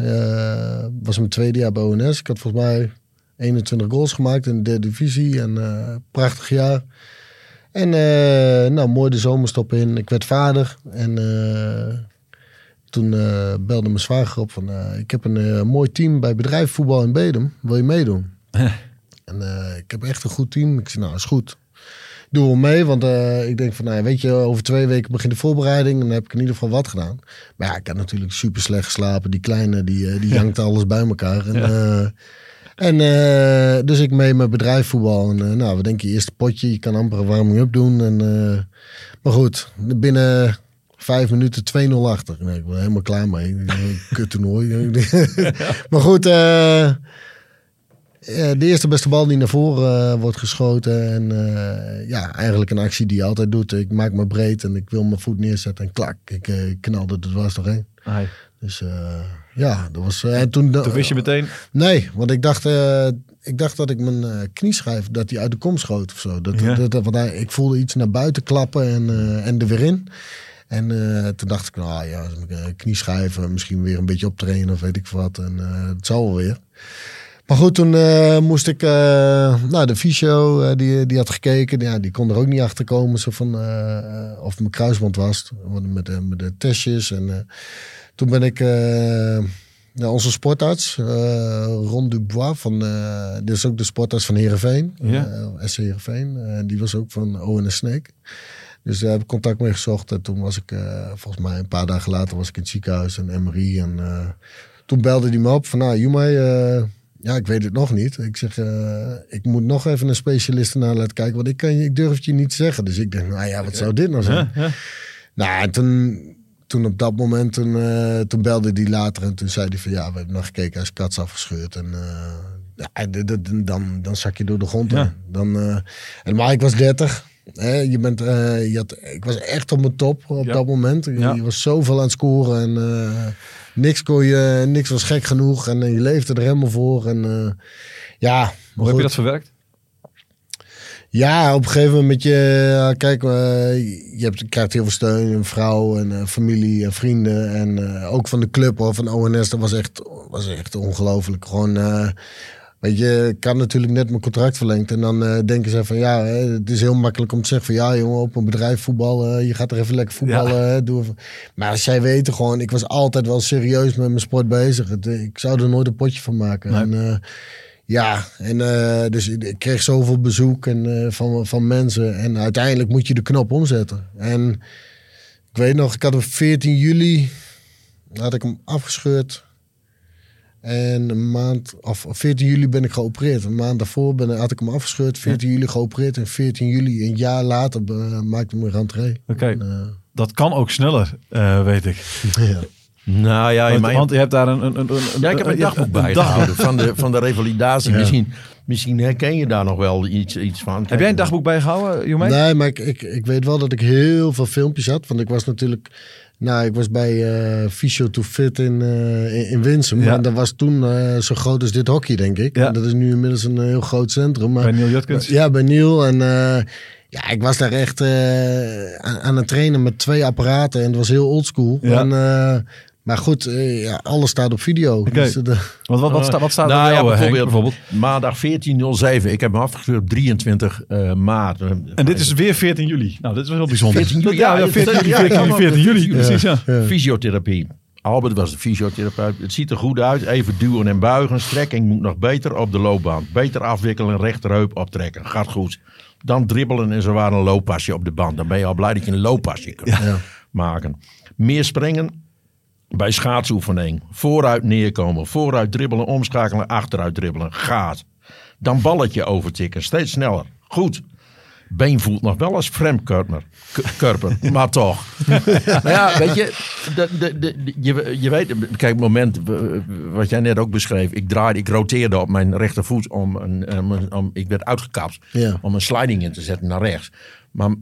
Was mijn tweede jaar bij ONS. Ik had volgens mij 21 goals gemaakt in de derde divisie. En prachtig jaar. En nou, mooi de zomerstop in. Ik werd vader. En toen belde mijn zwager op van... ik heb een mooi team bij bedrijfsvoetbal in Bedum. Wil je meedoen? *laughs* En eh, ik heb echt een goed team. Ik zei, nou, is goed. Doe wel mee, want eh, ik denk van, nou, weet je, over twee weken begint de voorbereiding. En dan heb ik in ieder geval wat gedaan. Maar ja, ik had natuurlijk super slecht geslapen. Die kleine, die, eh, die *laughs* jankte alles bij elkaar. En, en dus ik mee met bedrijfsvoetbal. En nou, we denken, je eerste potje, je kan amper een warming-up doen. En, maar goed, binnen vijf minuten 2-0 achter. Nee, ik ben helemaal klaar mee. Kut toernooi. *laughs* *laughs* maar goed, de eerste beste bal die naar voren eh, wordt geschoten. En eh, ja, eigenlijk een actie die je altijd doet. Ik maak me breed en ik wil mijn voet neerzetten. En klak, ik eh, knalde er dwars doorheen. Nee. Dus eh, ja, dat was... eh, en toen, Toen wist je meteen, Nee, want ik dacht, eh, ik dacht dat ik mijn eh, knieschijf, dat die uit de kom schoot of zo. Dat, Ja. dat, dat- want ik voelde iets naar buiten klappen en, eh, en er weer in. En eh, toen dacht ik, nou ja, uh, knieschijven, misschien weer een beetje optrainen of weet ik wat. En eh, het zal wel weer. Maar goed, toen eh, moest ik, eh, nou de fysio, eh, die, die had gekeken, ja, die kon er ook niet achter komen zo van, of mijn kruisband was, met, de- met de testjes. En toen ben ik ja, onze sportarts, eh Ron Dubois, van, dit is ook de sportarts van Heerenveen, Ja. eh, SC Heerenveen. En die was ook van ONS Snake. Dus daar heb ik contact mee gezocht. En toen was ik, volgens mij een paar dagen later, was ik in het ziekenhuis en MRI. En toen belde hij me op van, nou Jumai, ja, ik weet het nog niet. Ik zeg, eh, ik moet nog even een specialist naar laten kijken, want ik, kan, ik durf het je niet zeggen. Dus ik denk, nou ja, wat zou dit nou zijn? Ja. Nou, en toen, toen op dat moment, toen, eh, toen belde hij later en toen zei hij van ja, we hebben nog gekeken, hij is kats afgescheurd. En eh, ja, dan, dan zak je door de grond. Ja. Dan, en maar ik was 30. Hè, je bent, je had, ik was echt op mijn top op Ja. dat moment. Je, Ja. je was zoveel aan het scoren en niks, kon je, niks was gek genoeg. En eh, je leefde er helemaal voor. En eh, ja, maar Hoe heb je dat verwerkt? Ja, op een gegeven moment met je... ja, Kijk, eh, je, hebt, je krijgt heel veel steun. Een vrouw en eh, familie en vrienden. En eh, ook van de club of van ONS. Dat was echt, was echt ongelooflijk. Gewoon... Weet je, ik had natuurlijk net mijn contract verlengd. En dan eh, denken ze van ja, hè, het is heel makkelijk om te zeggen van ja, jongen, op een bedrijf voetbal, eh, je gaat er even lekker voetballen. hè, doe even. Maar zij weten gewoon, ik was altijd wel serieus met mijn sport bezig. Het, eh, ik zou er nooit een potje van maken. Nee. En, ja, en dus ik kreeg zoveel bezoek en, van, van mensen. En uiteindelijk moet je de knop omzetten. En ik weet nog, ik had op 14 juli had ik hem afgescheurd. En een maand, of 14 juli ben ik geopereerd. Een maand daarvoor ben, had ik hem afgescheurd. 14 juli geopereerd. En 14 juli, een jaar later, maakte ik mijn rentree. Oké, En, eh, dat kan ook sneller, eh, weet ik. *laughs* ja. Nou ja, in Want, mijn, want je hebt daar een... een, een, een ja, ik heb een dagboek bijgehouden van de, van de revalidatie. Ja. Misschien, misschien herken je daar nog wel iets, iets van. Heb jij een dagboek bijgehouden, Jomé? Nee, maar ik, ik, ik weet wel dat ik heel veel filmpjes had. Want ik was natuurlijk... Nou, ik was bij eh Physio to Fit in, eh, in, in Winsum. Ja. Dat was toen eh, zo groot als dit hockey, denk ik. Ja. En dat is nu inmiddels een heel groot centrum. Maar, Bij Neil Jutkens? Ja, bij Neil. En ja, ik was daar echt aan, aan het trainen met twee apparaten. En het was heel oldschool. Ja. En, maar goed, eh, ja, alles staat op video. Oké. Dus, eh, Want wat, wat, sta- wat staat er nou, bij ja, jou, Henk, bijvoorbeeld, maandag 14.07. Ik heb hem afgestuurd op 23 eh, maart. En dit is weer 14 juli. Nou, dit is wel heel bijzonder. 14 juli, Ja, ja, ja, 14 juli, ja, 14 juli, ja, 14 juli. ja. Precies, ja. Fysiotherapie. Albert was de fysiotherapeut. Het ziet er goed uit. Even duwen en buigen. Strekking moet nog beter op de loopbaan. Beter afwikkelen, rechterheup optrekken. Gaat goed. Dan dribbelen en zowaar een looppasje op de band. Dan ben je al blij dat je een looppasje kunt maken. Meer springen bij schaatsoefening. Vooruit neerkomen. Vooruit dribbelen, omschakelen, achteruit dribbelen. Gaat. Dan balletje overtikken. Steeds sneller. Goed. Been voelt nog wel als Körper, *laughs* maar toch. maar ja, weet je, de, de, de, je, je weet, kijk, het moment wat jij net ook beschreef. Ik draaide, ik roteerde op mijn rechtervoet om, een, om, een- om ik werd uitgekapt Ja. om een sliding in te zetten naar rechts. Maar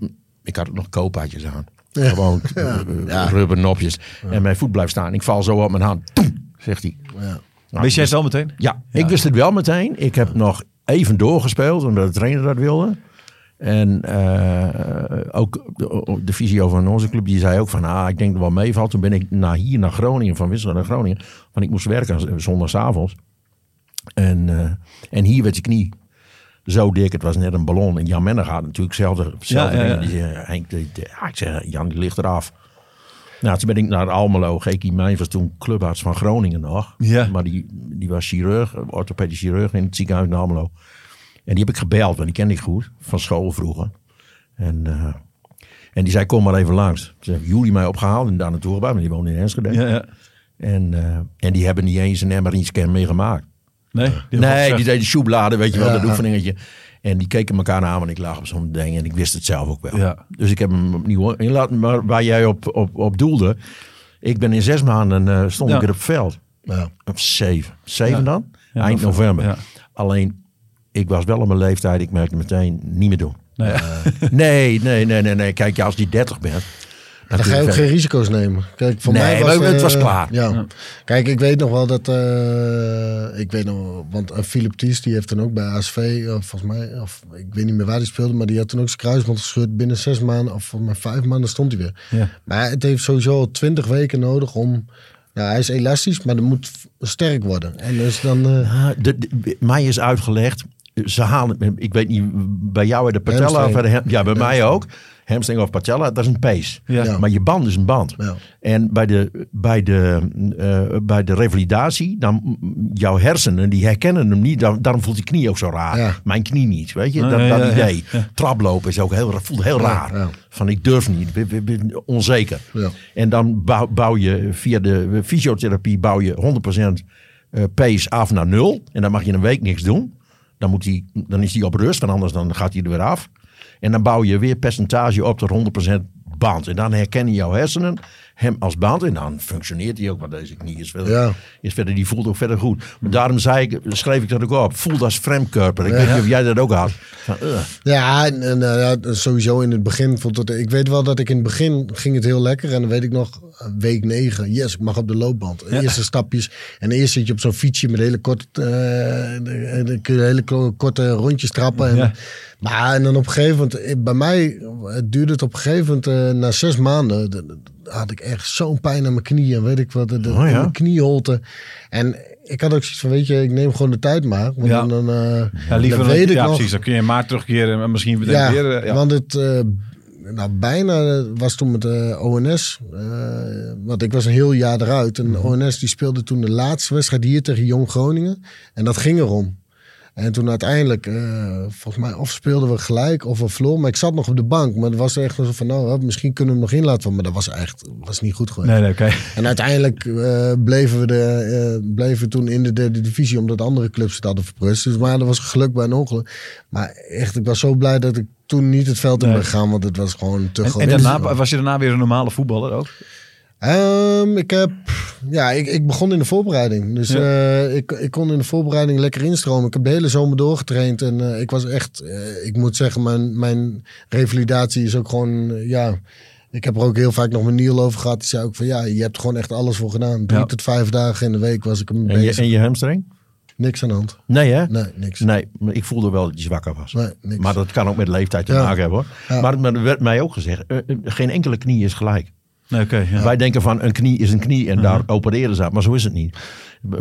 ik had ook nog koophaatjes aan. Ja. Gewoon *laughs* eh, Ja. rubbernopjes. En mijn voet blijft staan. Ik val zo op mijn hand. Toem, zegt hij. ja. Nou, Wist jij het wel meteen? ja, ik wist het wel meteen. Ik heb nog even doorgespeeld, omdat de trainer dat wilde. En eh, ook de, de visio van onze club, die zei ook van, ah, ik denk dat het wel meevalt. Toen ben ik naar hier, naar Groningen, van Wissel naar Groningen. Want ik moest werken zondagavonds. En, eh, en hier werd je knie zo dik, het was net een ballon. En Jan Menner gaat natuurlijk hetzelfde, hetzelfde Ja, ja, ja. ding. Die zei, Henk, de- de- ja, ik zeg, Jan, die ligt eraf. Nou, toen ben ik naar Almelo. Geekie Mijn was toen clubarts van Groningen nog. Maar die, die was chirurg, orthopedisch chirurg in het ziekenhuis in Almelo. En die heb ik gebeld, want die kende ik goed, van school vroeger. En, eh, en die zei, kom maar even langs. Toen hebben jullie mij opgehaald en daar naartoe gebracht, want die woonde in Enschede. Ja, ja. En, eh, en die hebben niet eens een MRI-scan meegemaakt. Nee, die Nee, die deed de shoebladen, weet je wel, dat oefeningetje. En die keken elkaar aan, want ik lag op zo'n ding en ik wist het zelf ook wel. Ja. Dus ik heb hem opnieuw inlaten. Maar waar jij op, op, op doelde, ik ben in zes maanden eh, stond Ja. ik weer op het veld. Ja. Op zeven. Zeven Ja. dan? Ja, Eind november. Alleen, ik was wel op mijn leeftijd, ik merkte meteen, niet meer doen. Nee, ja. *laughs* Nee, nee, nee, nee, nee. Kijk, ja, als die 30 bent. Dan ga je ook geen risico's nemen. Kijk, voor Nee, mij was maar het eh, was klaar. Ja. Kijk, ik weet nog wel dat... eh, ik weet nog, wel, want eh, Philip Thies, die heeft dan ook bij ASV, eh, volgens mij, of ik weet niet meer waar hij speelde, maar die had toen ook zijn kruisband gescheurd. Binnen zes maanden, of volgens mij vijf maanden stond hij weer. Ja. Maar het heeft sowieso twintig weken nodig om... Nou, hij is elastisch, maar dat moet sterk worden. En dus dan... eh, de, de- mij is uitgelegd, ze halen, ik weet niet, bij jou bij de patella, ja, bij mij ook. Hamstring of patella, dat is een pees. Ja. Ja. Maar je band is een band. Ja. En bij de, bij, de, eh, bij de revalidatie, dan jouw hersenen, die herkennen hem niet. Dan, daarom voelt die knie ook zo raar. Ja. Mijn knie niet, weet je. Dat ja, dat ja, idee. Traplopen is ook heel, voelt heel raar. ja. Van ik durf niet, ik ben- ben- onzeker. Ja. En dan bouw, bouw je via de fysiotherapie bouw je 100% eh, pace af naar nul. En dan mag je een week niks doen. Dan, moet die, dan is hij op rust, want anders dan gaat hij er weer af. En dan bouw je weer percentage op tot 100% band. En dan herkennen jouw hersenen hem als band. En dan functioneert hij ook, want deze knie is verder, Ja. is verder die voelt ook verder goed. Maar daarom zei ik, schreef ik dat ook op. Voelt als fremdkörper. Ik weet niet of jij dat ook had. Van, eh. Ja, en, en, eh, ja, sowieso in het begin vond het. Ik weet wel dat ik in het begin ging het heel lekker. En dan weet ik nog, eh, week negen, yes, ik mag op de loopband. Eerste stapjes. En eerst zit je op zo'n fietsje met hele korte, dan kun je hele korte rondjes trappen. En, Ja. Maar en dan op een gegeven moment, bij mij duurde het op een gegeven moment, na zes maanden, had ik echt zo'n pijn aan mijn knieën. En weet ik wat, de, Oh ja? in mijn knieholte. En ik had ook zoiets van, weet je, ik neem gewoon de tijd maar. Want Ja. dan, eh, Ja, liever dan weet ik ja, nog, precies. Dan kun je maar terugkeren en misschien weer ja, weer. eh, Ja. want het eh, nou, bijna was toen met de ONS. want ik was een heel jaar eruit. En de Mhm. ONS die speelde toen de laatste wedstrijd hier tegen Jong Groningen. En dat ging erom. En toen uiteindelijk, eh, volgens mij, of speelden we gelijk of we verloren. Maar ik zat nog op de bank. Maar het was echt zo van, nou, misschien kunnen we hem nog inlaten. Maar dat was echt was niet goed geweest. Nee, nee. En uiteindelijk eh, bleven, we de, eh, bleven we toen in de derde divisie, omdat andere clubs het hadden verprust. Dus maar dat was geluk bij een ongeluk. Maar echt, ik was zo blij dat ik toen niet het veld in Nee. ben gegaan, want het was gewoon te En, groot. en daarna, was je daarna weer een normale voetballer ook? Ehm, ik heb, ja, ik, ik begon in de voorbereiding. Dus Ja. eh, ik, ik kon in de voorbereiding lekker instromen. Ik heb de hele zomer doorgetraind en eh, ik was echt, eh, ik moet zeggen, mijn, mijn revalidatie is ook gewoon, ja. Ik heb er ook heel vaak nog met Niel over gehad. Die zei ook van ja, je hebt er gewoon echt alles voor gedaan. Drie Ja. tot vijf dagen in de week was ik hem En, je, bezig. en je hamstring? Niks aan de hand. Nee hè? Nee, niks. Nee, ik voelde wel dat je zwakker was. Nee, niks. Maar dat kan ook met leeftijd te Ja. maken hebben hoor. Ja. Maar, maar er werd mij ook gezegd, geen enkele knie is gelijk. Ja. Wij denken van een knie is een knie en daar opereren ze aan. Maar zo is het niet.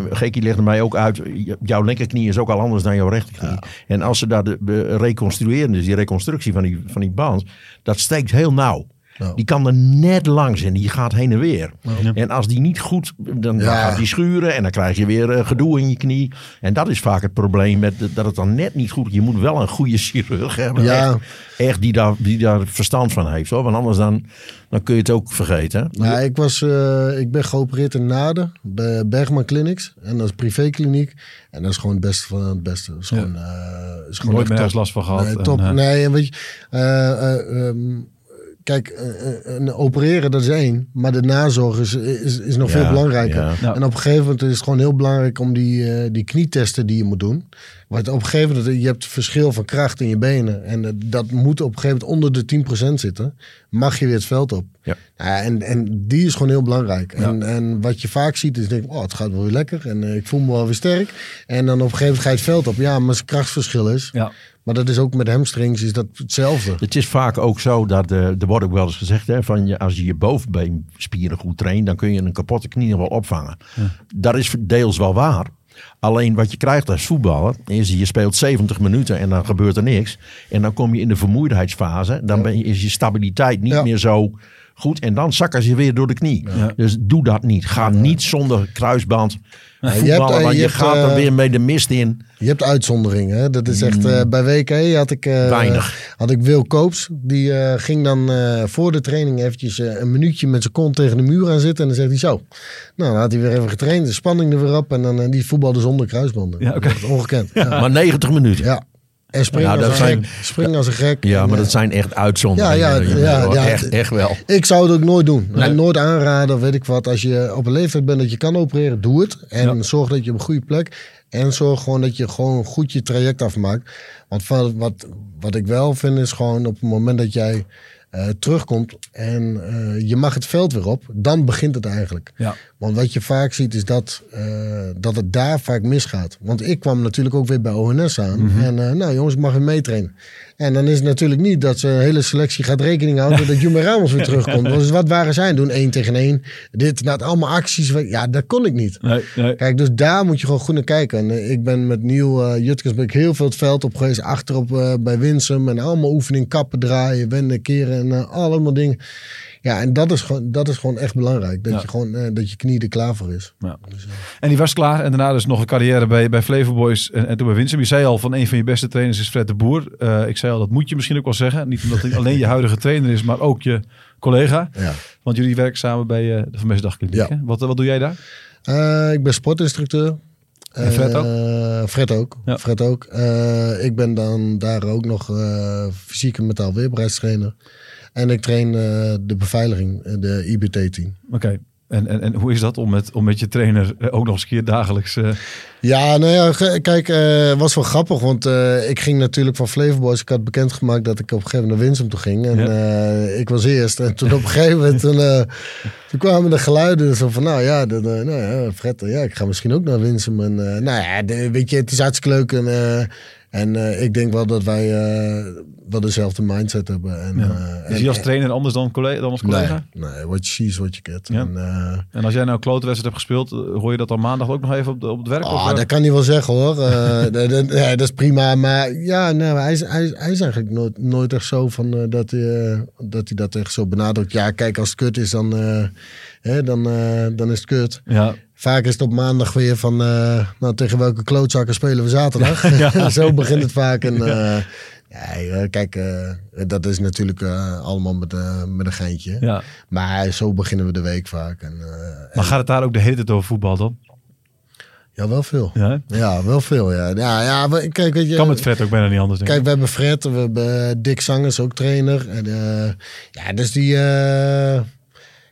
Geekie legde mij ook uit, jouw linkerknie is ook al anders dan jouw rechterknie. En als ze daar de, de reconstrueren, dus die reconstructie van die, van die band, dat steekt heel nauw. Ja. Die kan er net langs en die gaat heen en weer. En als die niet goed, dan Ja. gaat die schuren en dan krijg je weer eh, gedoe in je knie. En dat is vaak het probleem met de- dat het dan net niet goed. Je moet wel een goede chirurg hebben. Ja. Echt, echt die, daar, die daar verstand van heeft. Hoor. Want anders dan, dan kun je het ook vergeten. Nou, ik, was, eh, ik ben geopereerd in Naden bij Bergman Clinics. En dat is privékliniek. En dat is gewoon het beste van het beste. Dat is gewoon, eh, is gewoon Nooit meer last van gehad. Nee, en, top. nee, en weet je, eh, eh, ehm, kijk, eh, eh, een opereren dat is één, maar de nazorg is, is, is nog Ja, veel belangrijker. ja. En op een gegeven moment is het gewoon heel belangrijk om die, eh, die knietesten die je moet doen. Want op een gegeven moment, je hebt verschil van kracht in je benen. En eh, dat moet op een gegeven moment onder de 10% zitten. Mag je weer het veld op. Ja. Nou, en, en die is gewoon heel belangrijk. Ja. En, en wat je vaak ziet is, denk ik, oh, het gaat wel weer lekker. En eh, ik voel me wel weer sterk. En dan op een gegeven moment ga je het veld op. Ja, maar zijn krachtsverschil is. Ja. Maar dat is ook met hamstrings is dat hetzelfde. Het is vaak ook zo dat, eh, er wordt ook wel eens gezegd, hè, van je, als je je bovenbeenspieren goed traint, dan kun je een kapotte knie nog wel opvangen. Dat is deels wel waar. Alleen wat je krijgt als voetballer is je speelt 70 minuten en dan gebeurt er niks. En dan kom je in de vermoeidheidsfase. Dan ben je, is je stabiliteit niet Ja. meer zo goed. En dan zakken ze weer door de knie. Dus doe dat niet. Ga niet zonder kruisband voetballen. je hebt, eh, want je je, hebt, gaat er eh, weer mee de mist in. Je hebt uitzonderingen. Dat is echt eh, bij WK had ik, Weinig. had ik Wil Koops. Die ging dan voor de training eventjes een minuutje met zijn kont tegen de muur aan zitten. En dan zegt hij zo. Nou, dan had hij weer even getraind. De spanning er weer op. En dan die voetbalde zonder kruisbanden. Ja, oké. Dat is ongekend. *laughs* Ja. Maar 90 minuten. ja. En springen Ja, als, dat een zijn- gek. Springen als een gek. Ja, En, maar dat zijn echt uitzonderingen. Ja, ja, ja, ja. echt, echt wel. Ik zou het ook nooit doen. Nee. Nooit aanraden, weet ik wat. Als je op een leeftijd bent dat je kan opereren, doe het. En Ja. zorg dat je op een goede plek. En zorg gewoon dat je gewoon goed je traject afmaakt. Want wat, wat ik wel vind is gewoon op het moment dat jij eh, terugkomt en eh, je mag het veld weer op, dan begint het eigenlijk. Ja. Want wat je vaak ziet is dat, eh, dat het daar vaak misgaat. Want ik kwam natuurlijk ook weer bij ONS aan. Mhm. En nou jongens, ik mag weer meetrainen. En dan is het natuurlijk niet dat ze een hele selectie gaat rekening houden *laughs* dat Jumé Ramos weer terugkomt. Dus wat waren zij doen? één tegen één. Dit, nou, allemaal acties. Ja, dat kon ik niet. Nee, nee. Kijk, dus daar moet je gewoon goed naar kijken. En eh, ik ben met Nieuw eh Jutkens ben ik heel veel het veld op geweest. Achterop eh, bij Winsum. En allemaal oefening, kappen draaien, wenden, keren en allemaal dingen. Ja, en dat is gewoon, dat is gewoon echt belangrijk. Dat, Ja. je gewoon, eh, dat je knie er klaar voor is. Ja. En die was klaar. En daarna dus nog een carrière bij, bij Flevo Boys en, en toen bij Winsum. Je zei al van een van je beste trainers is Fred de Boer. Eh, ik zei al, dat moet je misschien ook wel zeggen. Niet omdat hij *laughs* alleen je huidige trainer is, maar ook je collega. Ja. Want jullie werken samen bij eh, de Vermeers Dagkliniek. Wat, wat doe jij daar? Eh, ik ben sportinstructeur. En Fred ook? Eh, Fred ook. Ja. Fred ook. Eh, ik ben dan daar ook nog eh fysiek en mentaal weerbaarheidstrainer. En ik train eh, de beveiliging, eh, de IBT-team. Oké. En, en, en hoe is dat om met, om met je trainer eh, ook nog eens een keer dagelijks... Ja, nou ja, kijk, het was wel grappig, want ik ging natuurlijk van Flavor Boys. Ik had bekendgemaakt dat ik op een gegeven moment naar Winsum toe ging. En Ja. ik was eerst. En toen op een gegeven moment, toen, toen kwamen de geluiden zo van, nou ja, dat, nou ja, Fred, ja, ik ga misschien ook naar Winsum. En nou ja, de- weet je, het is hartstikke leuk. En, en eh, ik denk wel dat wij eh, wel dezelfde mindset hebben. En, ja. eh, is en- hij als trainer anders dan, collega, dan als collega? Nee, nee, what you what you get. Ja. En, En als jij nou een klote wedstrijd hebt gespeeld, hoor je dat dan maandag ook nog even op, de, op het werk? of, Ah, eh? dat kan hij wel zeggen hoor. *laughs* Dat, dat- ja, dat is prima. Maar ja, nee, hij, is, hij, is, hij is eigenlijk nooit, nooit echt zo van dat, hij, dat hij dat echt zo benadrukt. Ja, kijk, als het kut is, dan, hè, dan, dan is het kut. Ja, Vaak is het op maandag weer van, eh, nou, tegen welke klootzakken spelen we zaterdag? *laughs* *laughs* zo begint het vaak. En, ja, eh, kijk, eh, dat is natuurlijk allemaal met, met een geintje. ja. Maar zo beginnen we de week vaak. En, Maar gaat het daar ook de hele tijd over voetbal dan? ja, wel veel. Ja? Ja, wel veel. Ja, ja, ja we- kijk, weet je. Kan met Fred ook bijna niet anders, denk. Kijk, we hebben Fred, we hebben Dick Zangers, ook trainer. En, ja, dus die...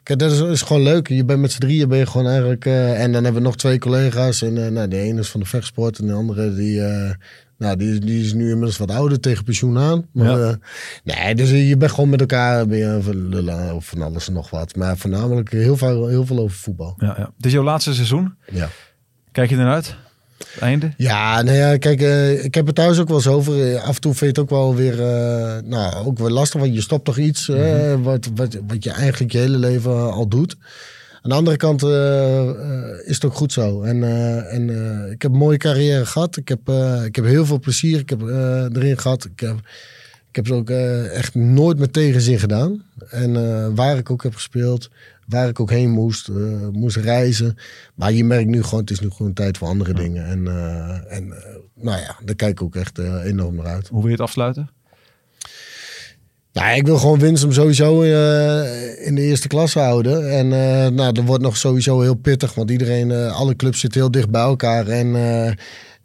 kijk, dat is, is gewoon leuk. Je bent met z'n drieën ben je gewoon eigenlijk... eh, en dan hebben we nog twee collega's. En eh, nou, de ene is van de vechtsport en de andere die... eh, nou, die, die is nu inmiddels wat ouder tegen pensioen aan. Maar, Ja. nee, dus je bent gewoon met elkaar ben je lullen of van alles en nog wat. Maar voornamelijk heel veel, heel veel over voetbal. Ja, ja. Het is jouw laatste seizoen. Ja. Kijk je ernaar uit? Het einde? Ja, nou ja, kijk, eh, ik heb het thuis ook wel eens over. Eh, af en toe vind je het ook wel weer, eh, nou, ook wel lastig, want je stopt toch iets eh, wat, wat, wat je eigenlijk je hele leven al doet. Aan de andere kant is het ook goed zo. En, en ik heb een mooie carrière gehad. Ik heb, ik heb heel veel plezier ik heb, erin gehad. Ik heb, ik heb het ook eh, echt nooit met tegenzin gedaan. En eh, waar ik ook heb gespeeld, waar ik ook heen moest, eh, moest reizen. Maar je merkt nu gewoon, het is nu gewoon tijd voor andere dingen. En, en nou ja, daar kijk ik ook echt enorm naar uit. Hoe wil je het afsluiten? Nou, ik wil gewoon Winsum sowieso in de eerste klasse houden. En nou, dat wordt nog sowieso heel pittig, want iedereen, alle clubs zitten heel dicht bij elkaar. En,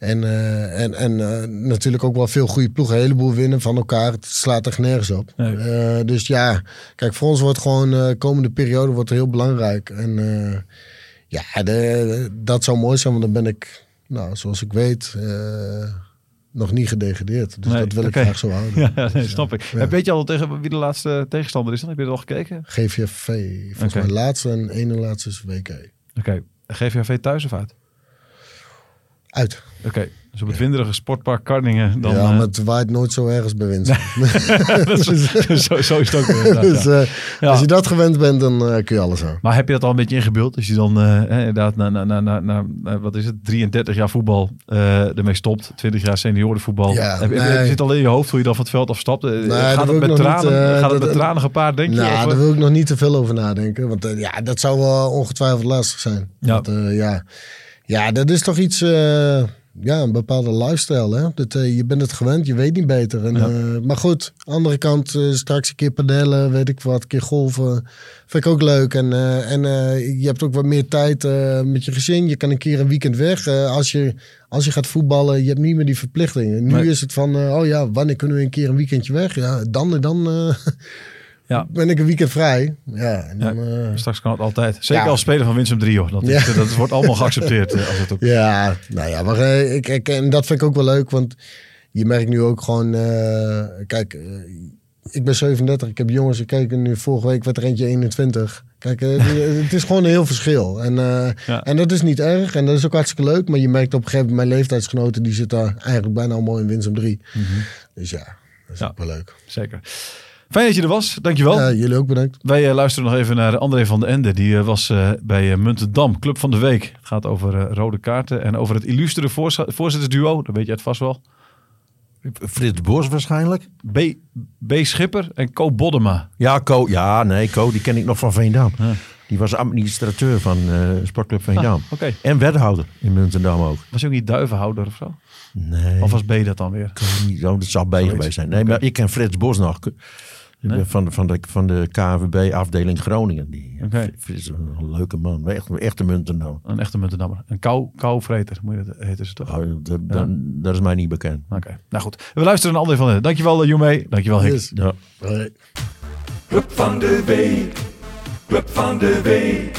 en, eh, en, en eh, natuurlijk ook wel veel goede ploegen. Een heleboel winnen van elkaar. Het slaat echt nergens op. Nee. Eh, dus ja, kijk, voor ons wordt gewoon de komende periode wordt heel belangrijk. En ja, de, dat zou mooi zijn, want dan ben ik, nou, zoals ik weet, nog niet gedegradeerd. Dus Nee, dat wil ik graag zo houden. *laughs* Ja, nee, Dus, snap ik. ja. Weet je al tegen wie de laatste tegenstander is dan? Heb je er al gekeken? GVFV. Volgens mij laatste en ene laatste is WK. Oké. GVAV thuis of uit? Uit. Oké. Dus op het winderige sportpark Karningen dan... ja, eh, maar het waait nooit zo ergens bij *laughs* is- *laughs* zo, zo is het ook weer. dus eh, Ja. als je dat gewend bent, dan eh, kun je alles aan. Maar heb je dat al een beetje ingebeeld? Als je dan inderdaad na, na, na, na, wat is het, 33 jaar voetbal ermee stopt, 20 jaar seniorenvoetbal. Ja, heb, heb- nee. zit al in je hoofd hoe je dan van het veld afstapt? Dat gaat het met tranen, niet, gaat het met tranen gepaard, denk je? Nou, daar wil ik nog niet te veel over nadenken. Want ja, dat zou wel ongetwijfeld lastig zijn. Ja. Want, ja. ja, dat is toch iets... ja, een bepaalde lifestyle. Hè? Dat, eh, je bent het gewend, je weet niet beter. En, Ja. eh, maar goed, andere kant, eh, straks een keer padellen, weet ik wat, een keer golven. Vind ik ook leuk. En, en je hebt ook wat meer tijd met je gezin. Je kan een keer een weekend weg. Als, je, als je gaat voetballen, je hebt niet meer die verplichtingen. Nu Nee. is het van, oh ja, wanneer kunnen we een keer een weekendje weg? Ja, dan en dan *laughs* Ja. ben ik een weekend vrij. Ja, en dan, eh, Straks kan het altijd. Zeker Ja. als speler van Winsum 3, hoor. Dat, Ja. dat wordt allemaal geaccepteerd. eh, Als het ook... Ja, nou ja, maar eh, ik, ik, en dat vind ik ook wel leuk, want je merkt nu ook gewoon, kijk, ik ben 37, ik heb jongens gekeken, nu vorige week werd er eentje 21. Kijk, het is gewoon een heel verschil. En, en dat is niet erg en dat is ook hartstikke leuk, maar je merkt op een gegeven moment, mijn leeftijdsgenoten, die zitten daar eigenlijk bijna allemaal in Winsum 3. Dus ja, dat is ook wel leuk. Zeker. Fijn dat je er was. Dankjewel. Ja, jullie ook bedankt. Wij eh, luisteren nog even naar André van den Ende. Die eh, was eh, bij Muntendam, Club van de Week. Het gaat over rode kaarten en over het illustere voorzittersduo. Dat weet je het vast wel. Frits Bos waarschijnlijk. B, B. Schipper en Co Boddema. Ja, Co, ja, nee, Co, die ken ik nog van Veendam. Ja. Die was administrateur van eh, Sportclub Veendam. Ah, Oké. En wethouder in Muntendam ook. Was hij ook niet duivenhouder of zo? Nee, Of was B dat dan weer? niet, oh, dat zal B geweest zijn. Nee, maar ik ken Frits Bos nog. Nee? van, van, de, van de KNVB afdeling Groningen. Die, is een leuke man. Echt, echt een Muntendam. Een echte Muntendammer. Een kou, kouvreter, moet je dat heten ze toch? Oh, dat, is mij niet bekend. Oké, nou goed. We luisteren naar André van den. Dankjewel uh, Joemee. Dankjewel Henk. Yes. Ja. Club van de week, club van de week.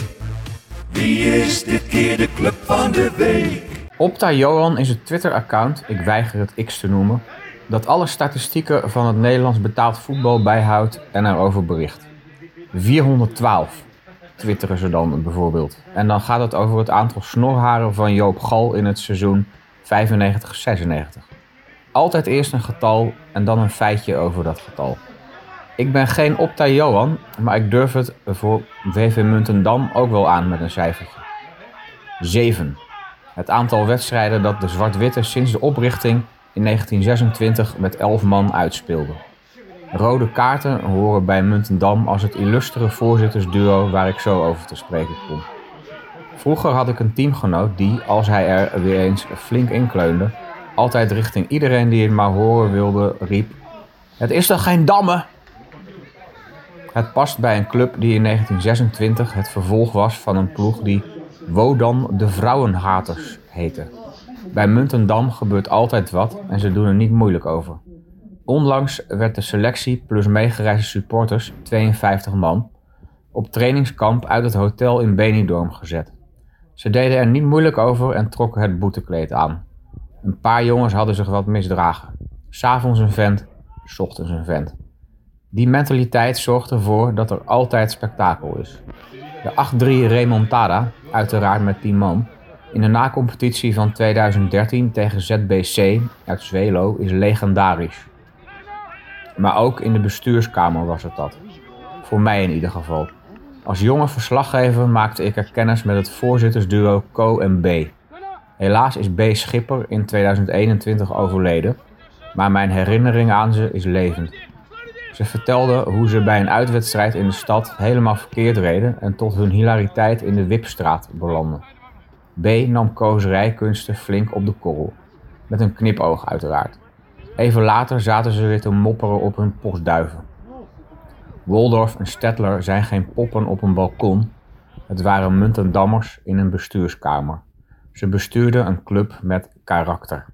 Wie is dit keer de club van de week? Opta Johan is het Twitter-account, ik weiger het X te noemen, dat alle statistieken van het Nederlands betaald voetbal bijhoudt en erover bericht. 412 twitteren ze dan bijvoorbeeld. En dan gaat het over het aantal snorharen van Joop Gal in het seizoen 95-96. Altijd eerst een getal en dan een feitje over dat getal. Ik ben geen Opta Johan, maar ik durf het voor VV Muntendam ook wel aan met een cijfertje. 7. Het aantal wedstrijden dat de Zwart-Witte sinds de oprichting in 1926 met 11 man uitspeelde. Rode kaarten horen bij Muntendam als het illustere voorzittersduo waar ik zo over te spreken kom. Vroeger had ik een teamgenoot die, als hij er weer eens flink inkleunde, altijd richting iedereen die het maar horen wilde riep: Het is toch geen damme? Het past bij een club die in 1926 het vervolg was van een ploeg die Wodan de Vrouwenhaters heette. Bij Muntendam gebeurt altijd wat en ze doen er niet moeilijk over. Onlangs werd de selectie plus meegereisde supporters, 52 man, op trainingskamp uit het hotel in Benidorm gezet. Ze deden er niet moeilijk over en trokken het boetekleed aan. Een paar jongens hadden zich wat misdragen. S'avonds een vent, s ochtends een vent. Die mentaliteit zorgt ervoor dat er altijd spektakel is. De 8-3 remontada, uiteraard met 10 man, in de nacompetitie van 2013 tegen ZBC uit Zwelo is legendarisch. Maar ook in de bestuurskamer was het dat. Voor mij in ieder geval. Als jonge verslaggever maakte ik er kennis met het voorzittersduo Co en B. Helaas is B Schipper in 2021 overleden, maar mijn herinnering aan ze is levend. Ze vertelden hoe ze bij een uitwedstrijd in de stad helemaal verkeerd reden en tot hun hilariteit in de Wipstraat belanden. B nam Koos rijkunsten flink op de korrel. Met een knipoog uiteraard. Even later zaten ze weer te mopperen op hun postduiven. Woldorf en Stettler zijn geen poppen op een balkon. Het waren muntendammers in een bestuurskamer. Ze bestuurden een club met karakter.